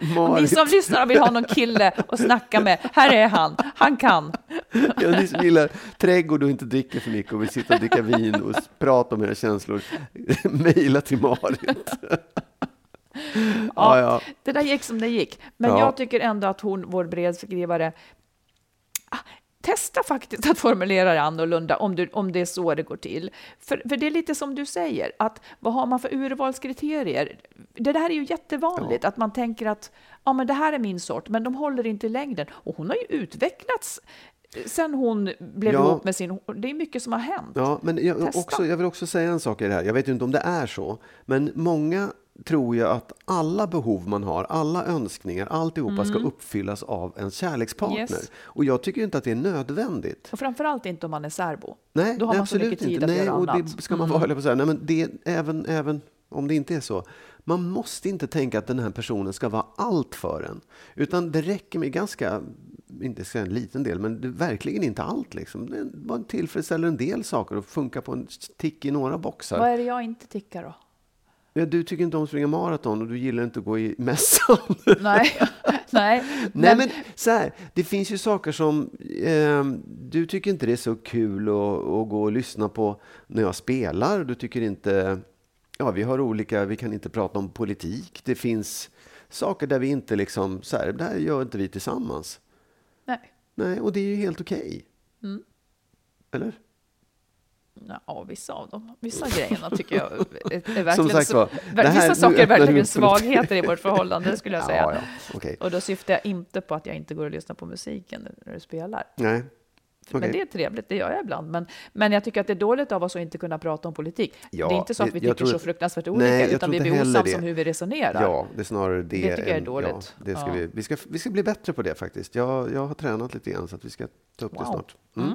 Speaker 1: Ni
Speaker 2: Marit,
Speaker 1: som lyssnar och vill ha någon kille att snacka med, här är han, han kan.
Speaker 2: Ja, ni som gillar trädgård och inte dricker för mycket och vill sitta och dricka vin och prata om era känslor, mejla till Marit. [LAUGHS] Ja, ja.
Speaker 1: Det där gick som det gick. Men
Speaker 2: Ja.
Speaker 1: jag tycker ändå att hon, vår brevskrivare, ah, testa faktiskt att formulera det annorlunda om, du, om det är så det går till. För, för det är lite som du säger, att vad har man för urvalskriterier? Det där är ju jättevanligt, att man tänker att ja, men det här är min sort, men de håller inte i längden. Och hon har ju utvecklats sen hon blev
Speaker 2: Ja.
Speaker 1: ihop med sin... Det är mycket som har hänt.
Speaker 2: Ja, men jag,
Speaker 1: Testa.
Speaker 2: också, jag vill också säga en sak i det här. Jag vet inte om det är så, men många tror ju att alla behov man har, alla önskningar, alltihopa ska uppfyllas av en kärlekspartner.
Speaker 1: Mm. Yes.
Speaker 2: Och jag tycker inte att det är nödvändigt.
Speaker 1: Och framförallt inte om man är särbo.
Speaker 2: Nej,
Speaker 1: Då har
Speaker 2: nej,
Speaker 1: man så
Speaker 2: absolut
Speaker 1: mycket tid
Speaker 2: inte.
Speaker 1: att
Speaker 2: nej,
Speaker 1: göra
Speaker 2: och
Speaker 1: annat. Mm.
Speaker 2: det ska man vara jag på säga. Nej, men det, även, även om det inte är så. Man måste inte tänka att den här personen ska vara allt för en. Utan det räcker med ganska, inte ska jag en liten del, men det, verkligen inte allt. Liksom. Det tillfredsställer en del saker och funkar på en tick i några boxar.
Speaker 1: Vad är det jag inte tickar då?
Speaker 2: Ja, du tycker inte om att springa maraton och du gillar inte att gå i mässan. [LAUGHS]
Speaker 1: Nej, nej. [LAUGHS]
Speaker 2: Nej, men så här, det finns ju saker som eh, du tycker inte det är så kul att, att gå och lyssna på när jag spelar. Du tycker inte, ja, vi har olika, vi kan inte prata om politik. Det finns saker där vi inte liksom, så här, det här gör inte vi tillsammans.
Speaker 1: nej.
Speaker 2: Nej, och det är ju helt okej.
Speaker 1: Mm.
Speaker 2: Eller?
Speaker 1: Ja, vissa av dem. Vissa grejerna tycker jag är, är verkligen...
Speaker 2: sagt
Speaker 1: så-
Speaker 2: det här-
Speaker 1: vissa saker är verkligen svagheter i vårt förhållande, skulle jag säga.
Speaker 2: Ja, ja, okej.
Speaker 1: Och då syftar jag inte på att jag inte går och lyssnar på musiken när du spelar.
Speaker 2: Nej.
Speaker 1: Men
Speaker 2: Okej.
Speaker 1: det är trevligt, det gör jag ibland. Men, men jag tycker att det är dåligt av oss att inte kunna prata om politik.
Speaker 2: Ja,
Speaker 1: det är inte så att vi
Speaker 2: det-
Speaker 1: tycker
Speaker 2: tror
Speaker 1: så fruktansvärt
Speaker 2: Nej,
Speaker 1: olika,
Speaker 2: jag
Speaker 1: utan vi blir osams
Speaker 2: det.
Speaker 1: om hur vi resonerar.
Speaker 2: Ja, det är snarare det.
Speaker 1: Det tycker jag är dåligt.
Speaker 2: Ja, det ska
Speaker 1: Ja.
Speaker 2: vi, vi, ska, vi ska bli bättre på det faktiskt. Jag, jag har tränat lite grann så att vi ska ta upp det
Speaker 1: Wow.
Speaker 2: snart. Mm.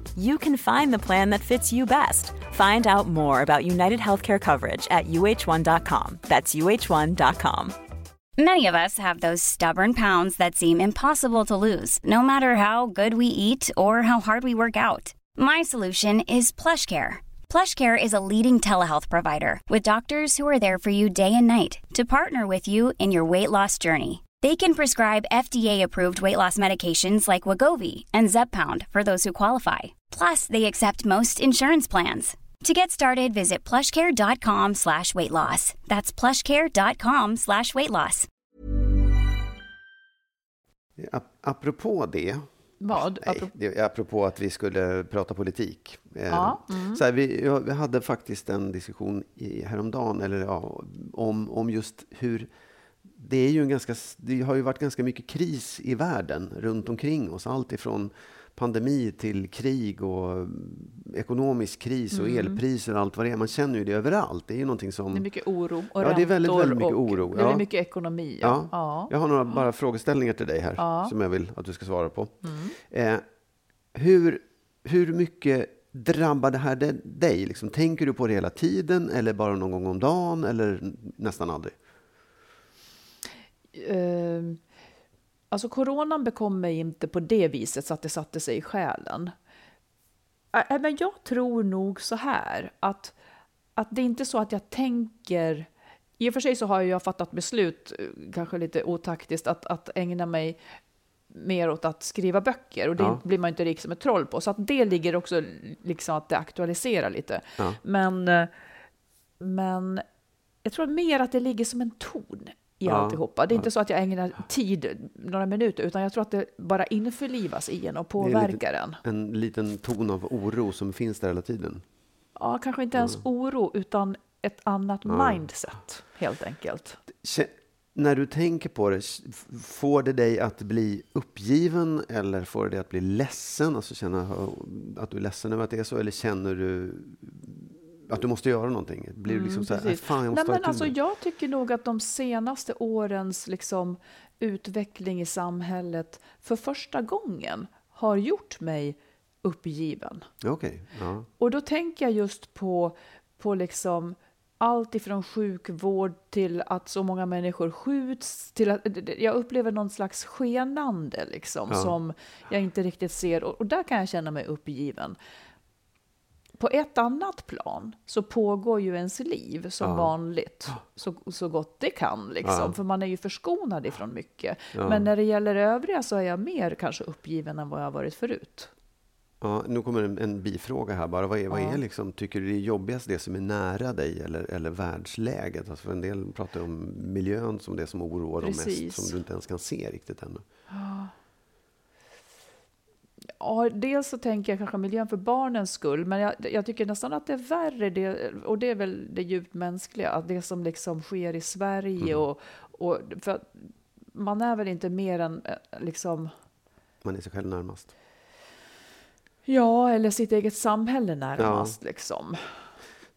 Speaker 3: you can find the plan that fits you best. Find out more about United Healthcare coverage at uh1.com. That's uh1.com.
Speaker 4: Many of us have those stubborn pounds that seem impossible to lose, no matter how good we eat or how hard we work out. My solution is PlushCare. PlushCare is a leading telehealth provider with doctors who are there for you day and night to partner with you in your weight loss journey. They can prescribe FDA-approved weight loss medications like Wagovi and Zepbound for those who qualify. Plus, they accept most insurance plans. To get started, visit plushcare.com slash weight loss. That's plushcare.com slash weight loss.
Speaker 2: Ap- Apropå det,
Speaker 1: Vad?
Speaker 2: nej,
Speaker 1: Apropå-
Speaker 2: det är apropå att vi skulle prata politik. Eh,
Speaker 1: Ja, mm.
Speaker 2: Så här, vi, vi hade faktiskt en diskussion i, häromdagen eller, ja, om, om just hur det, är ju en ganska, det har ju varit ganska mycket kris i världen runt omkring oss. Allt ifrån pandemi till krig och mm, ekonomisk kris och elpriser och allt vad det är. Man känner ju det överallt. Det är ju någonting som...
Speaker 1: Det är mycket oro och
Speaker 2: Ja, det är väldigt, väldigt mycket
Speaker 1: och
Speaker 2: oro.
Speaker 1: Det är
Speaker 2: Ja.
Speaker 1: mycket ekonomi.
Speaker 2: Ja.
Speaker 1: Ja.
Speaker 2: Jag har några bara frågeställningar till dig här
Speaker 1: Ja. Mm.
Speaker 2: som jag vill att du ska svara på. Eh, hur, hur mycket drabbar det här dig? Liksom, tänker du på det hela tiden eller bara någon gång om dagen eller nästan aldrig?
Speaker 1: Ehm, alltså coronan bekom mig inte på det viset så att det satte sig i själen. Men jag tror nog så här att, att det är inte så att jag tänker i och för sig så har jag fattat beslut, eh, kanske lite otaktiskt, att, att ägna mig mer åt att skriva böcker och det
Speaker 2: Ja.
Speaker 1: blir man inte rik som ett troll på. Så att det ligger också liksom att det aktualiserar lite.
Speaker 2: Ja.
Speaker 1: Men, eh, men jag tror mer att det ligger som en ton i
Speaker 2: Ja.
Speaker 1: alltihopa. Det är inte så att jag ägnar tid, några minuter, utan jag tror att det bara införlivas i en och påverkar en.
Speaker 2: En liten ton av oro som finns där hela tiden.
Speaker 1: Ja, kanske inte ens oro, utan ett annat mindset, helt enkelt.
Speaker 2: När du tänker på det, får det dig att bli uppgiven eller får det dig att bli ledsen? Alltså känna att du är ledsen över att det är så? Eller känner du att du måste göra någonting? Blir du liksom så här,
Speaker 1: Mm,
Speaker 2: fan jag
Speaker 1: Nej, men alltså,
Speaker 2: med det"?
Speaker 1: jag tycker nog att de senaste årens liksom, utveckling i samhället för första gången har gjort mig uppgiven.
Speaker 2: Okej, ja.
Speaker 1: Och då tänker jag just på, på liksom allt ifrån sjukvård till att så många människor skjuts. Till att, jag upplever någon slags skenande liksom,
Speaker 2: Ja.
Speaker 1: som jag inte riktigt ser. Och, och där kan jag känna mig uppgiven. På ett annat plan så pågår ju ens liv som
Speaker 2: Ja.
Speaker 1: vanligt, så, så gott det kan. Liksom,
Speaker 2: Ja.
Speaker 1: För man är ju förskonad ifrån mycket.
Speaker 2: Ja.
Speaker 1: Men när det gäller övriga så är jag mer kanske uppgiven än vad jag varit förut.
Speaker 2: Ja, nu kommer en, en bifråga här bara. Vad är, vad är liksom, tycker du det är jobbigast det som är nära dig eller, eller världsläget? Alltså för en del pratar om miljön som det som oroar dem mest, som du inte ens kan se riktigt ännu.
Speaker 1: Ja, dels så tänker jag kanske miljön för barnens skull, men jag, jag tycker nästan att det är värre, det, och det är väl det djupt mänskliga, att det som liksom sker i Sverige och, och för man är väl inte mer än eh, liksom,
Speaker 2: Man är sig själv närmast.
Speaker 1: ja, eller sitt eget samhälle närmast liksom.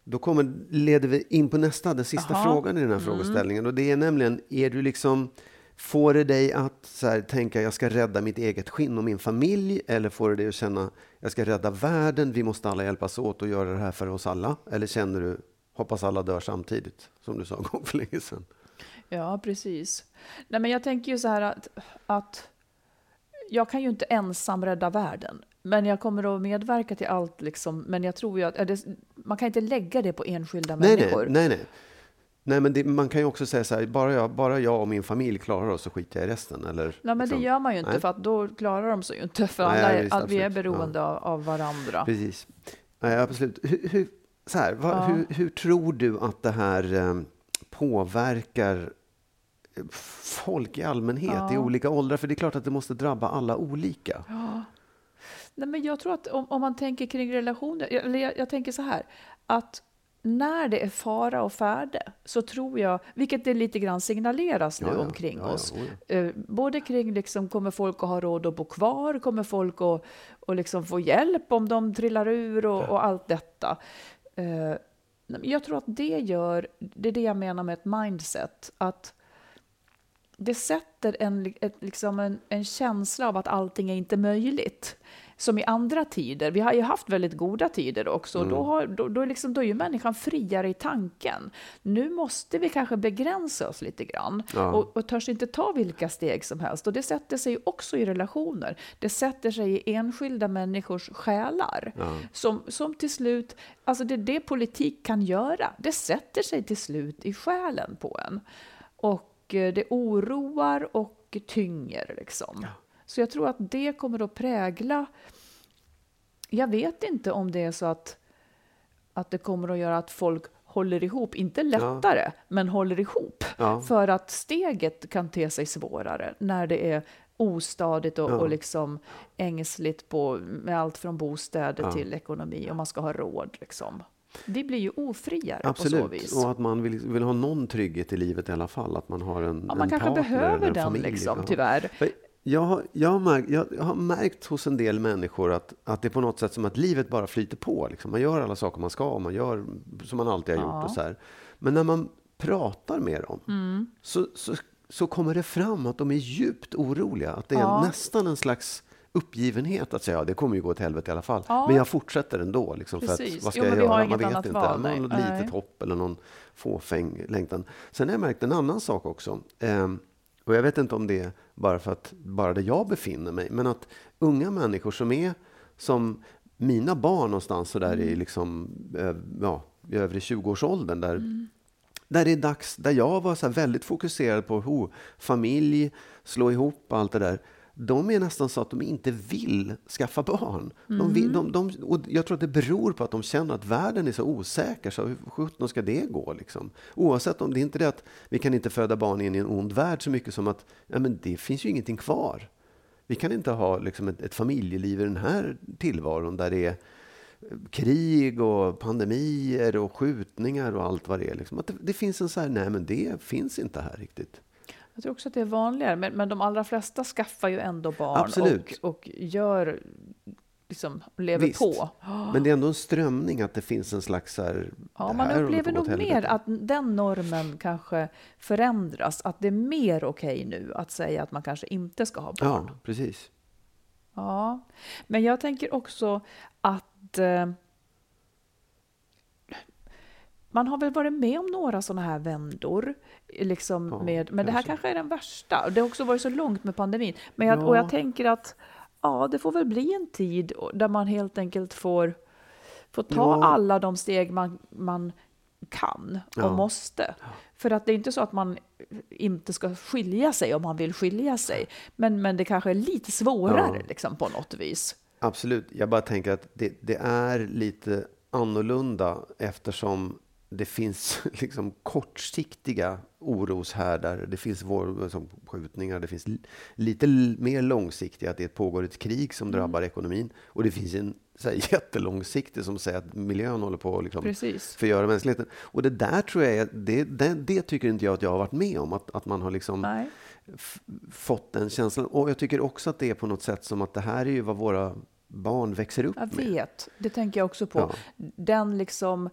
Speaker 2: Då kommer, leder vi in på nästa, den sista
Speaker 1: Jaha.
Speaker 2: frågan i den här frågeställningen. Och det är nämligen, är du liksom, får det dig att så här, tänka jag ska rädda mitt eget skinn och min familj? Eller får det dig att känna jag ska rädda världen, vi måste alla hjälpas åt och göra det här för oss alla? Eller känner du, hoppas alla dör samtidigt, som du sa en [LAUGHS] gång för länge sedan?
Speaker 1: Ja, precis. Nej, men jag tänker ju så här att, att jag kan ju inte ensam rädda världen. Men jag kommer att medverka till allt. Liksom. Men jag tror ju att det, man kan inte lägga det på enskilda
Speaker 2: Nej,
Speaker 1: människor.
Speaker 2: nej, nej, nej. Nej, men det, man kan ju också säga så här, bara jag, bara jag och min familj klarar oss så skiter jag i resten. Eller,
Speaker 1: Nej, men
Speaker 2: liksom.
Speaker 1: det gör man ju inte,
Speaker 2: Nej.
Speaker 1: för att då klarar de sig ju inte. För
Speaker 2: Nej,
Speaker 1: alla, är-
Speaker 2: visst,
Speaker 1: all, vi är beroende av, av varandra.
Speaker 2: Precis. Nej, absolut. Hur, hur, så här, vad,
Speaker 1: Ja.
Speaker 2: hur, hur tror du att det här eh, påverkar folk i allmänhet i
Speaker 1: Ja.
Speaker 2: olika åldrar? För det är klart att det måste drabba alla olika.
Speaker 1: Nej, men jag tror att om, om man tänker kring relationer, eller jag, jag tänker så här, att när det är fara och färde så tror jag, vilket det lite grann signaleras nu
Speaker 2: Ja, ja.
Speaker 1: omkring
Speaker 2: Ja,
Speaker 1: oss, eh, både kring liksom, kommer folk att ha råd att bo kvar, kommer folk att och liksom få hjälp om de trillar ur och, och allt detta. Eh, jag tror att det gör, det är det jag menar med ett mindset, att det sätter en, ett, liksom en, en känsla av att allting är inte möjligt. Som i andra tider. Vi har ju haft väldigt goda tider också. och Då, har, då, då, är liksom, då är ju människan friare i tanken. Nu måste vi kanske begränsa oss lite grann.
Speaker 2: Ja.
Speaker 1: Och, och törs inte ta vilka steg som helst. Och det sätter sig ju också i relationer. Det sätter sig i enskilda människors själar. Som, som till slut, alltså det är det politik kan göra. Det sätter sig till slut i själen på en. Och eh, det oroar och tynger liksom. Så jag tror att det kommer att prägla... Jag vet inte om det är så att, att det kommer att göra att folk håller ihop, inte lättare, men håller ihop.
Speaker 2: Ja.
Speaker 1: För att steget kan te sig svårare när det är ostadigt och,
Speaker 2: Ja.
Speaker 1: och liksom ängsligt på, med allt från bostäder
Speaker 2: Ja.
Speaker 1: till ekonomi och man ska ha råd. Liksom. Vi blir ju ofriare på så
Speaker 2: Absolut.
Speaker 1: vis.
Speaker 2: Och att man vill, vill ha någon trygghet i livet i alla fall. Att man har en,
Speaker 1: Ja, man
Speaker 2: en
Speaker 1: kanske behöver den,
Speaker 2: familj.
Speaker 1: liksom,
Speaker 2: Ja.
Speaker 1: tyvärr.
Speaker 2: För Jag har, jag, har märkt, jag, har märkt hos en del människor att, att det är på något sätt som att livet bara flyter på. Liksom. Man gör alla saker man ska och man gör som man alltid har gjort. Och så här. Men när man pratar med dem
Speaker 1: Mm.
Speaker 2: så, så, så kommer det fram att de är djupt oroliga. Att det är
Speaker 1: Ja.
Speaker 2: nästan en slags uppgivenhet att säga ja, det kommer ju gå åt helvete i alla fall.
Speaker 1: Ja.
Speaker 2: Men jag fortsätter ändå. Liksom, för att, vad ska
Speaker 1: Jo,
Speaker 2: jag göra? Man vet inte.
Speaker 1: val, Nej.
Speaker 2: litet hopp eller någon fåfäng längtan. Sen har jag märkt en annan sak också. Ehm, och jag vet inte om det är bara för att bara där jag befinner mig, men att unga människor som är som mina barn någonstans så där
Speaker 1: Mm.
Speaker 2: i liksom, ja, i övre 20-årsåldern, där,
Speaker 1: Mm.
Speaker 2: där det är dags, där jag var så väldigt fokuserad på oh, familj, slå ihop allt det där. De är nästan så att de inte vill skaffa barn. De vill, de, de, och jag tror att det beror på att de känner att världen är så osäker. Så hur sjutton ska det gå? Liksom? Oavsett om det är inte det att vi kan inte föda barn in i en ond värld så mycket som att ja, men det finns ju ingenting kvar. Vi kan inte ha liksom, ett, ett familjeliv i den här tillvaron där det är krig och pandemier och skjutningar och allt vad det är. Liksom. Att det, det finns en så här, nej men det finns inte här riktigt.
Speaker 1: Jag tror också att det är vanligare, men, men de allra flesta skaffar ju ändå barn
Speaker 2: Absolut.
Speaker 1: och, och gör, liksom, lever
Speaker 2: Visst.
Speaker 1: på.
Speaker 2: Men det är ändå en strömning att det finns en slags så här,
Speaker 1: Ja, man upplever nog mer att den normen kanske förändras, att det är mer okej nu att säga att man kanske inte ska ha barn.
Speaker 2: Ja, precis.
Speaker 1: Ja, men jag tänker också att... Man har väl varit med om några sådana här vändor. Liksom
Speaker 2: Ja,
Speaker 1: med, men det här
Speaker 2: kanske.
Speaker 1: kanske är den värsta. Det har också varit så långt med pandemin. Men jag,
Speaker 2: Ja.
Speaker 1: Och jag tänker att ja, det får väl bli en tid där man helt enkelt får, får ta
Speaker 2: Ja.
Speaker 1: alla de steg man, man kan och
Speaker 2: Ja.
Speaker 1: måste. För att det är inte så att man inte ska skilja sig om man vill skilja sig. Men, men det kanske är lite svårare
Speaker 2: Ja.
Speaker 1: liksom, på något vis.
Speaker 2: Absolut. Jag bara tänker att det, det är lite annorlunda eftersom det finns [LAUGHS] liksom kortsiktiga oroshärdar. Det finns vår, som skjutningar. Det finns li- lite mer långsiktiga, att det pågår ett krig som
Speaker 1: Mm.
Speaker 2: drabbar ekonomin. Och det finns en så här, [LAUGHS] jättelångsiktig som säger att miljön håller på att liksom,
Speaker 1: Precis.
Speaker 2: förgöra mänskligheten. Och det där tror jag, det, det, det tycker inte jag att jag har varit med om. Att, att man har liksom fått den känslan. Och jag tycker också att det är på något sätt som att det här är ju vad våra barn växer upp
Speaker 1: Jag
Speaker 2: med.
Speaker 1: vet, det tänker jag också på.
Speaker 2: Ja.
Speaker 1: Den liksom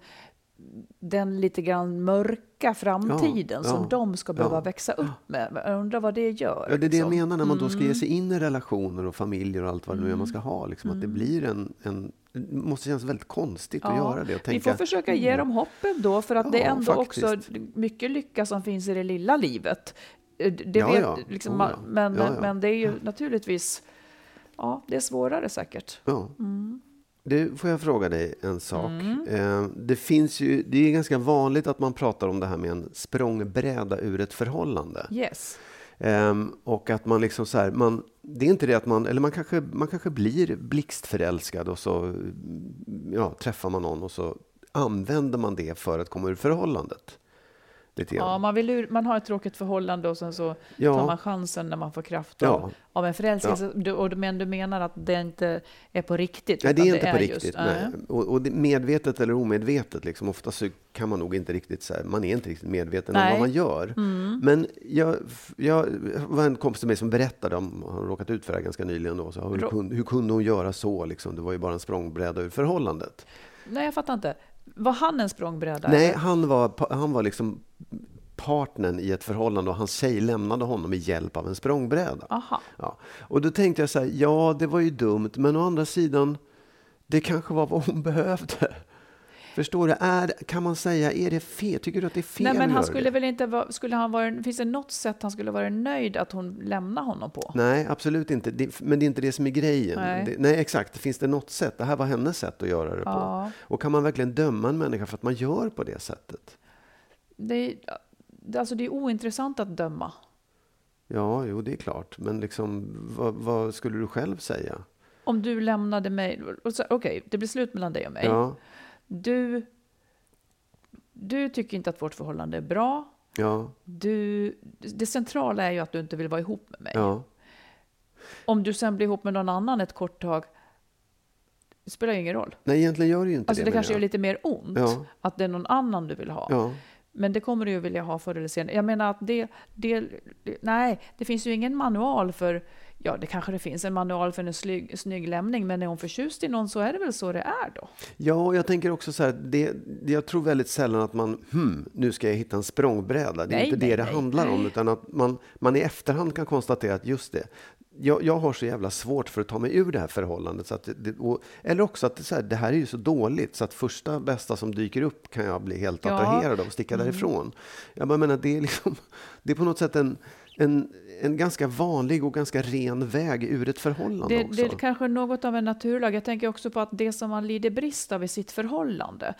Speaker 1: den lite grann mörka framtiden
Speaker 2: Ja,
Speaker 1: som
Speaker 2: ja,
Speaker 1: de ska behöva
Speaker 2: ja.
Speaker 1: växer upp med. Jag undrar vad det gör.
Speaker 2: Ja, det är det jag
Speaker 1: liksom.
Speaker 2: menar när man då ska
Speaker 1: Mm.
Speaker 2: ge sig in i relationer och familjer och allt vad det nu är man ska ha. Liksom, Att det blir en, en... Det måste kännas väldigt konstigt att göra det. Och
Speaker 1: Vi
Speaker 2: tänka,
Speaker 1: får försöka ge dem hoppen då, för att det är ändå
Speaker 2: faktiskt.
Speaker 1: också mycket lycka som finns i det lilla livet. Eh, Det vet. Liksom,
Speaker 2: Oh,
Speaker 1: man-. Men, men det är ju naturligtvis, ja, det är svårare säkert. Mm.
Speaker 2: Du, får jag fråga dig en sak? Eh, det, finns ju, det är ganska vanligt att man pratar om det här med en språngbräda ur ett förhållande.
Speaker 1: Yes.
Speaker 2: Ehm, och att man liksom så här, man, det är inte det att man, eller man kanske, man kanske blir blixtförälskad och så ja, träffar man någon och så använder man det för att komma ur förhållandet. Lite grann.
Speaker 1: Ja, man, vill ur, man har ett tråkigt förhållande och sen så
Speaker 2: Ja.
Speaker 1: tar man chansen när man får kraft
Speaker 2: Ja.
Speaker 1: av, av en förälskelse. Du, och, men du menar att det inte är på riktigt?
Speaker 2: Nej, det är inte på
Speaker 1: just-
Speaker 2: riktigt.
Speaker 1: nej.
Speaker 2: nej. Och, och det, medvetet eller omedvetet, liksom, ofta så kan man nog inte riktigt så här, man är inte riktigt medveten
Speaker 1: Nej.
Speaker 2: om vad man gör.
Speaker 1: Mm.
Speaker 2: Men jag, jag det var en kompis till mig som berättade om, han har råkat ut för det här ganska nyligen då, så hur, kunde, hur kunde hon göra så? Liksom? Det var ju bara en språngbräda ur förhållandet.
Speaker 1: Nej, jag fattar inte. Var han en språngbräda?
Speaker 2: Nej, han var, han var liksom partnern i ett förhållande och hans tjej lämnade honom med hjälp av en språngbräda.
Speaker 1: Aha.
Speaker 2: Ja. Och då tänkte jag så här, ja det var ju dumt, men å andra sidan, det kanske var vad hon [LAUGHS] behövde. Förstår du? Är, kan man säga, är det fel? Tycker du att det är fel
Speaker 1: Nej, men han skulle
Speaker 2: det?
Speaker 1: väl inte vara, skulle han vara, finns det något sätt han skulle vara nöjd att hon lämnar honom på?
Speaker 2: Nej, absolut inte. Det, men det är inte det som är grejen.
Speaker 1: Nej.
Speaker 2: Det, nej, exakt. Finns det något sätt? Det här var hennes sätt att göra det
Speaker 1: Ja.
Speaker 2: på. Och kan man verkligen döma en människa för att man gör på det sättet?
Speaker 1: Det alltså det är ointressant att döma.
Speaker 2: Ja, jo, det är klart. Men liksom, vad, vad skulle du själv säga?
Speaker 1: Om du lämnade mig, okej, det blir slut mellan dig och mig.
Speaker 2: Ja,
Speaker 1: Du, du tycker inte att vårt förhållande är bra.
Speaker 2: ja,
Speaker 1: Du, det centrala är ju att du inte vill vara ihop med mig.
Speaker 2: ja.
Speaker 1: Om du sen blir ihop med någon annan ett kort tag, det spelar ju ingen roll.
Speaker 2: Nej, egentligen gör det ju inte
Speaker 1: Alltså
Speaker 2: det.
Speaker 1: det kanske gör lite mer ont
Speaker 2: Ja.
Speaker 1: att det är någon annan du vill ha. Men det kommer du ju vilja ha förr eller senare. Jag menar att det, det, det, nej, det finns ju ingen manual för, ja det kanske det finns en manual för en snygg, snygg lämning, men är hon förtjust i någon så är det väl så det är då.
Speaker 2: Ja, och jag tänker också så här, det, det, jag tror väldigt sällan att man, hmm, nu ska jag hitta en språngbräda. Det är
Speaker 1: Nej,
Speaker 2: inte det
Speaker 1: nej,
Speaker 2: det
Speaker 1: nej.
Speaker 2: handlar om, utan att man, man i efterhand kan konstatera att just det, jag, jag har så jävla svårt för att ta mig ur det här förhållandet. Så att det, det, och, eller också att det, så här, det här är ju så dåligt så att första bästa som dyker upp kan jag bli helt
Speaker 1: Ja. Mm.
Speaker 2: attraherad av och sticka därifrån. Jag bara menar, det är, liksom, [LAUGHS] det är på något sätt en, en, en ganska vanlig och ganska ren väg ur ett förhållande
Speaker 1: Det,
Speaker 2: också.
Speaker 1: det är kanske något av en naturlag. Jag tänker också på att det som man lider brist av i sitt förhållande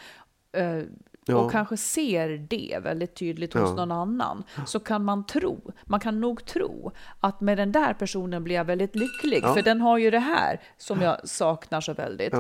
Speaker 1: eh,
Speaker 2: Ja.
Speaker 1: och kanske ser det väldigt tydligt hos
Speaker 2: Ja.
Speaker 1: någon annan, så kan man tro, man kan nog tro att med den där personen blir jag väldigt lycklig,
Speaker 2: Ja.
Speaker 1: för den har ju det här som jag saknar så väldigt.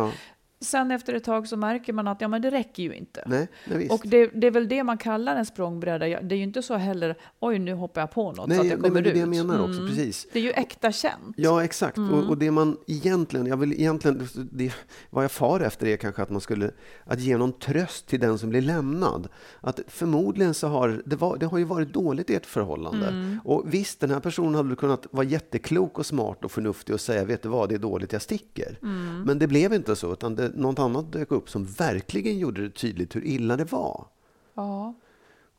Speaker 1: Sen efter ett tag så märker man att ja, men det räcker ju inte.
Speaker 2: Nej, nej.
Speaker 1: Och det, det är väl det man kallar en språngbräda. Det är ju inte så heller, oj nu hoppar jag på något
Speaker 2: Nej,
Speaker 1: så att jag
Speaker 2: nej,
Speaker 1: kommer
Speaker 2: men det är
Speaker 1: ut.
Speaker 2: det jag menar också, precis.
Speaker 1: Det är ju äkta känt.
Speaker 2: Ja, exakt.
Speaker 1: Mm.
Speaker 2: Och, och det man egentligen, jag vill egentligen, det, vad jag far efter är kanske att man skulle, att ge någon tröst till den som blir lämnad. Att förmodligen så har, det, var, det har ju varit dåligt i ert förhållande.
Speaker 1: Mm.
Speaker 2: Och visst, den här personen hade kunnat vara jätteklok och smart och förnuftig och säga, vet du vad, det är dåligt, jag sticker.
Speaker 1: Mm.
Speaker 2: Men det blev inte så, utan det, något annat dök upp som verkligen gjorde det tydligt hur illa det var.
Speaker 1: Ja.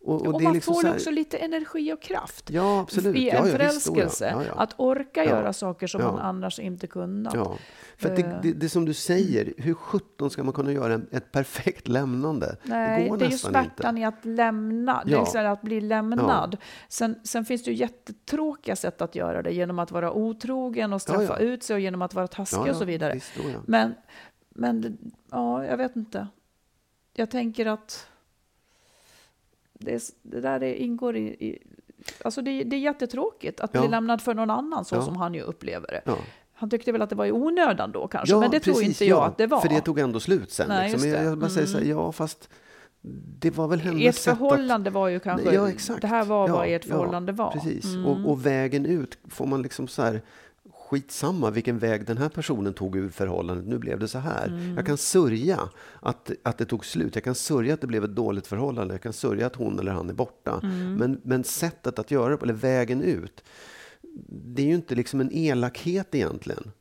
Speaker 2: Och,
Speaker 1: Och,
Speaker 2: är
Speaker 1: man
Speaker 2: liksom
Speaker 1: får
Speaker 2: här-
Speaker 1: också lite energi och kraft
Speaker 2: Ja, absolut.
Speaker 1: i en
Speaker 2: ja, ja.
Speaker 1: förälskelse.
Speaker 2: Ja.
Speaker 1: Att orka göra saker som man annars inte kunnat.
Speaker 2: För det,
Speaker 1: Eh.
Speaker 2: det, det som du säger, hur sjutton ska man kunna göra ett perfekt lämnande?
Speaker 1: Nej,
Speaker 2: det går
Speaker 1: det är ju smärtan
Speaker 2: inte.
Speaker 1: i att lämna, det är
Speaker 2: Ja.
Speaker 1: liksom att bli lämnad. Sen, sen finns det ju jättetråkiga sätt att göra det genom att vara otrogen och straffa ut sig och genom att vara taskig och så vidare. Men, men det- ja, jag vet inte. Jag tänker att det, det där är, ingår i... i alltså det, det är jättetråkigt att bli
Speaker 2: Ja.
Speaker 1: lämnad för någon annan så
Speaker 2: Ja.
Speaker 1: som han ju upplever det.
Speaker 2: Ja.
Speaker 1: Han tyckte väl att det var i onödan då kanske, men det tror
Speaker 2: precis,
Speaker 1: inte jag
Speaker 2: ja,
Speaker 1: att det var.
Speaker 2: För det tog ändå slut sen.
Speaker 1: Nej,
Speaker 2: liksom.
Speaker 1: det.
Speaker 2: jag, jag bara säger så här,
Speaker 1: Mm.
Speaker 2: ja fast det var väl hennes
Speaker 1: Ert
Speaker 2: sätt att...
Speaker 1: förhållande var ju kanske,
Speaker 2: Ja, exakt.
Speaker 1: det här var vad ert förhållande var.
Speaker 2: Precis.
Speaker 1: Mm.
Speaker 2: Och, och vägen ut får man liksom så här skitsamma vilken väg den här personen tog ur förhållandet. Nu blev det så här.
Speaker 1: Mm.
Speaker 2: Jag kan sörja att, att det tog slut. Jag kan sörja att det blev ett dåligt förhållande. Jag kan sörja att hon eller han är borta.
Speaker 1: Mm.
Speaker 2: Men, men sättet att göra det, eller vägen ut, det är ju inte liksom en elakhet egentligen.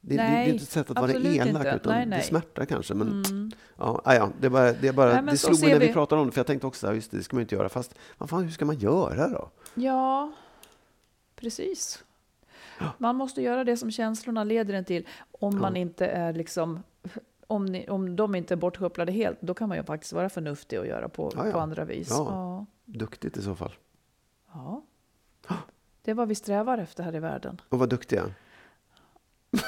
Speaker 2: Det, det, det är
Speaker 1: Nej,
Speaker 2: inte ett sätt att vara elak,
Speaker 1: inte.
Speaker 2: utan
Speaker 1: Nej, nej.
Speaker 2: det smärtar kanske. Men
Speaker 1: Mm.
Speaker 2: ja, ah, ja, det, är bara, det, bara,
Speaker 1: Nej,
Speaker 2: det slog mig när vi
Speaker 1: vi-
Speaker 2: pratade om det, för jag tänkte också just det, det ska man inte göra. Fast vad fan, hur ska man göra då?
Speaker 1: Ja, precis. Man måste göra det som känslorna leder en till. Om man inte är liksom... Om, ni, om de inte är bortkopplade helt, då kan man ju faktiskt vara förnuftig och göra på,
Speaker 2: Ja, ja.
Speaker 1: på andra vis.
Speaker 2: Ja.
Speaker 1: Ja.
Speaker 2: Duktigt i så fall.
Speaker 1: Ja. Det är vad vi strävar efter här i världen.
Speaker 2: Och vad duktiga.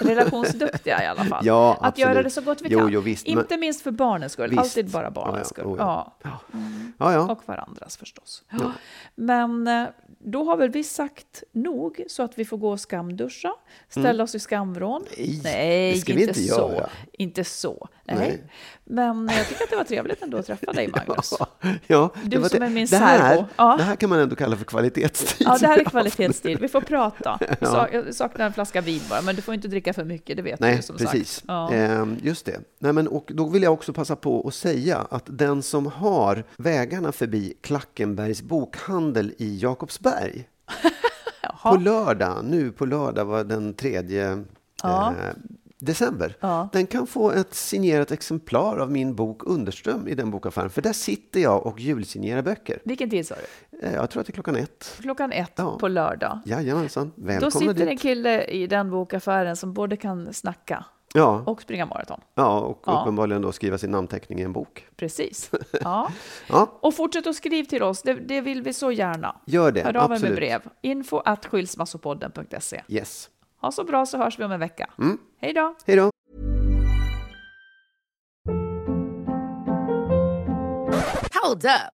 Speaker 1: Relationsduktiga i alla fall.
Speaker 2: Ja,
Speaker 1: att
Speaker 2: absolut.
Speaker 1: göra det så gott vi
Speaker 2: Jo,
Speaker 1: kan.
Speaker 2: jo, visst, men-
Speaker 1: Inte minst för barnens skull.
Speaker 2: Visst.
Speaker 1: Alltid bara barnens
Speaker 2: Ja, ja.
Speaker 1: skull.
Speaker 2: Ja.
Speaker 1: Ja.
Speaker 2: Ja, ja.
Speaker 1: Och varandras förstås. Men eh, då har väl vi sagt nog så att vi får gå och skamduscha, ställa oss i skamvrån.
Speaker 2: Mm. Nej, det ska vi
Speaker 1: inte,
Speaker 2: inte
Speaker 1: så.
Speaker 2: göra.
Speaker 1: Inte så. Nej.
Speaker 2: Nej.
Speaker 1: Men jag tycker att det var trevligt ändå att träffa dig, [LAUGHS] Magnus.
Speaker 2: Ja,
Speaker 1: Du
Speaker 2: det var
Speaker 1: som
Speaker 2: det.
Speaker 1: är min
Speaker 2: det här,
Speaker 1: särbo. Ja.
Speaker 2: det här kan man ändå kalla för kvalitetstid.
Speaker 1: Ja, det här är [LAUGHS] kvalitetstid. Vi får prata. [LAUGHS]
Speaker 2: Ja.
Speaker 1: Sa- Jag saknar en flaska vin bara, men du får inte dricka för mycket, det vet du
Speaker 2: Nej,
Speaker 1: ju som
Speaker 2: precis.
Speaker 1: sagt. Ja.
Speaker 2: Ehm, just det. Nej, men, och då vill jag också passa på att säga att den som har vägarna förbi Klackenbergs bokhandel i Jakobsberg [LAUGHS] på lördag, nu på lördag var den tredje
Speaker 1: Ja.
Speaker 2: eh, december,
Speaker 1: Ja.
Speaker 2: den kan få ett signerat exemplar av min bok Underström i den bokaffären. För där sitter jag och julsignerar böcker.
Speaker 1: Vilken tid sa du?
Speaker 2: Eh, jag tror att det är klockan ett.
Speaker 1: Klockan ett
Speaker 2: Ja.
Speaker 1: på lördag.
Speaker 2: Jajamensan,
Speaker 1: Då
Speaker 2: välkomna
Speaker 1: sitter
Speaker 2: dit.
Speaker 1: en kille i den bokaffären som både kan snacka
Speaker 2: Ja,
Speaker 1: och springa maraton.
Speaker 2: ja, och
Speaker 1: Ja.
Speaker 2: uppenbarligen då skriva sin namnteckning i en bok.
Speaker 1: Precis. [LAUGHS] Ja.
Speaker 2: Ja,
Speaker 1: Och fortsätt att skriva till oss, det, det vill vi så gärna.
Speaker 2: gör det.
Speaker 1: Hör av er med
Speaker 2: absolut.
Speaker 1: brev. Info at skilsmassopodden.se.
Speaker 2: Yes.
Speaker 1: Ha så bra så hörs vi om en vecka.
Speaker 2: Mm.
Speaker 1: Hej då!
Speaker 2: Hej då.
Speaker 5: Hold up.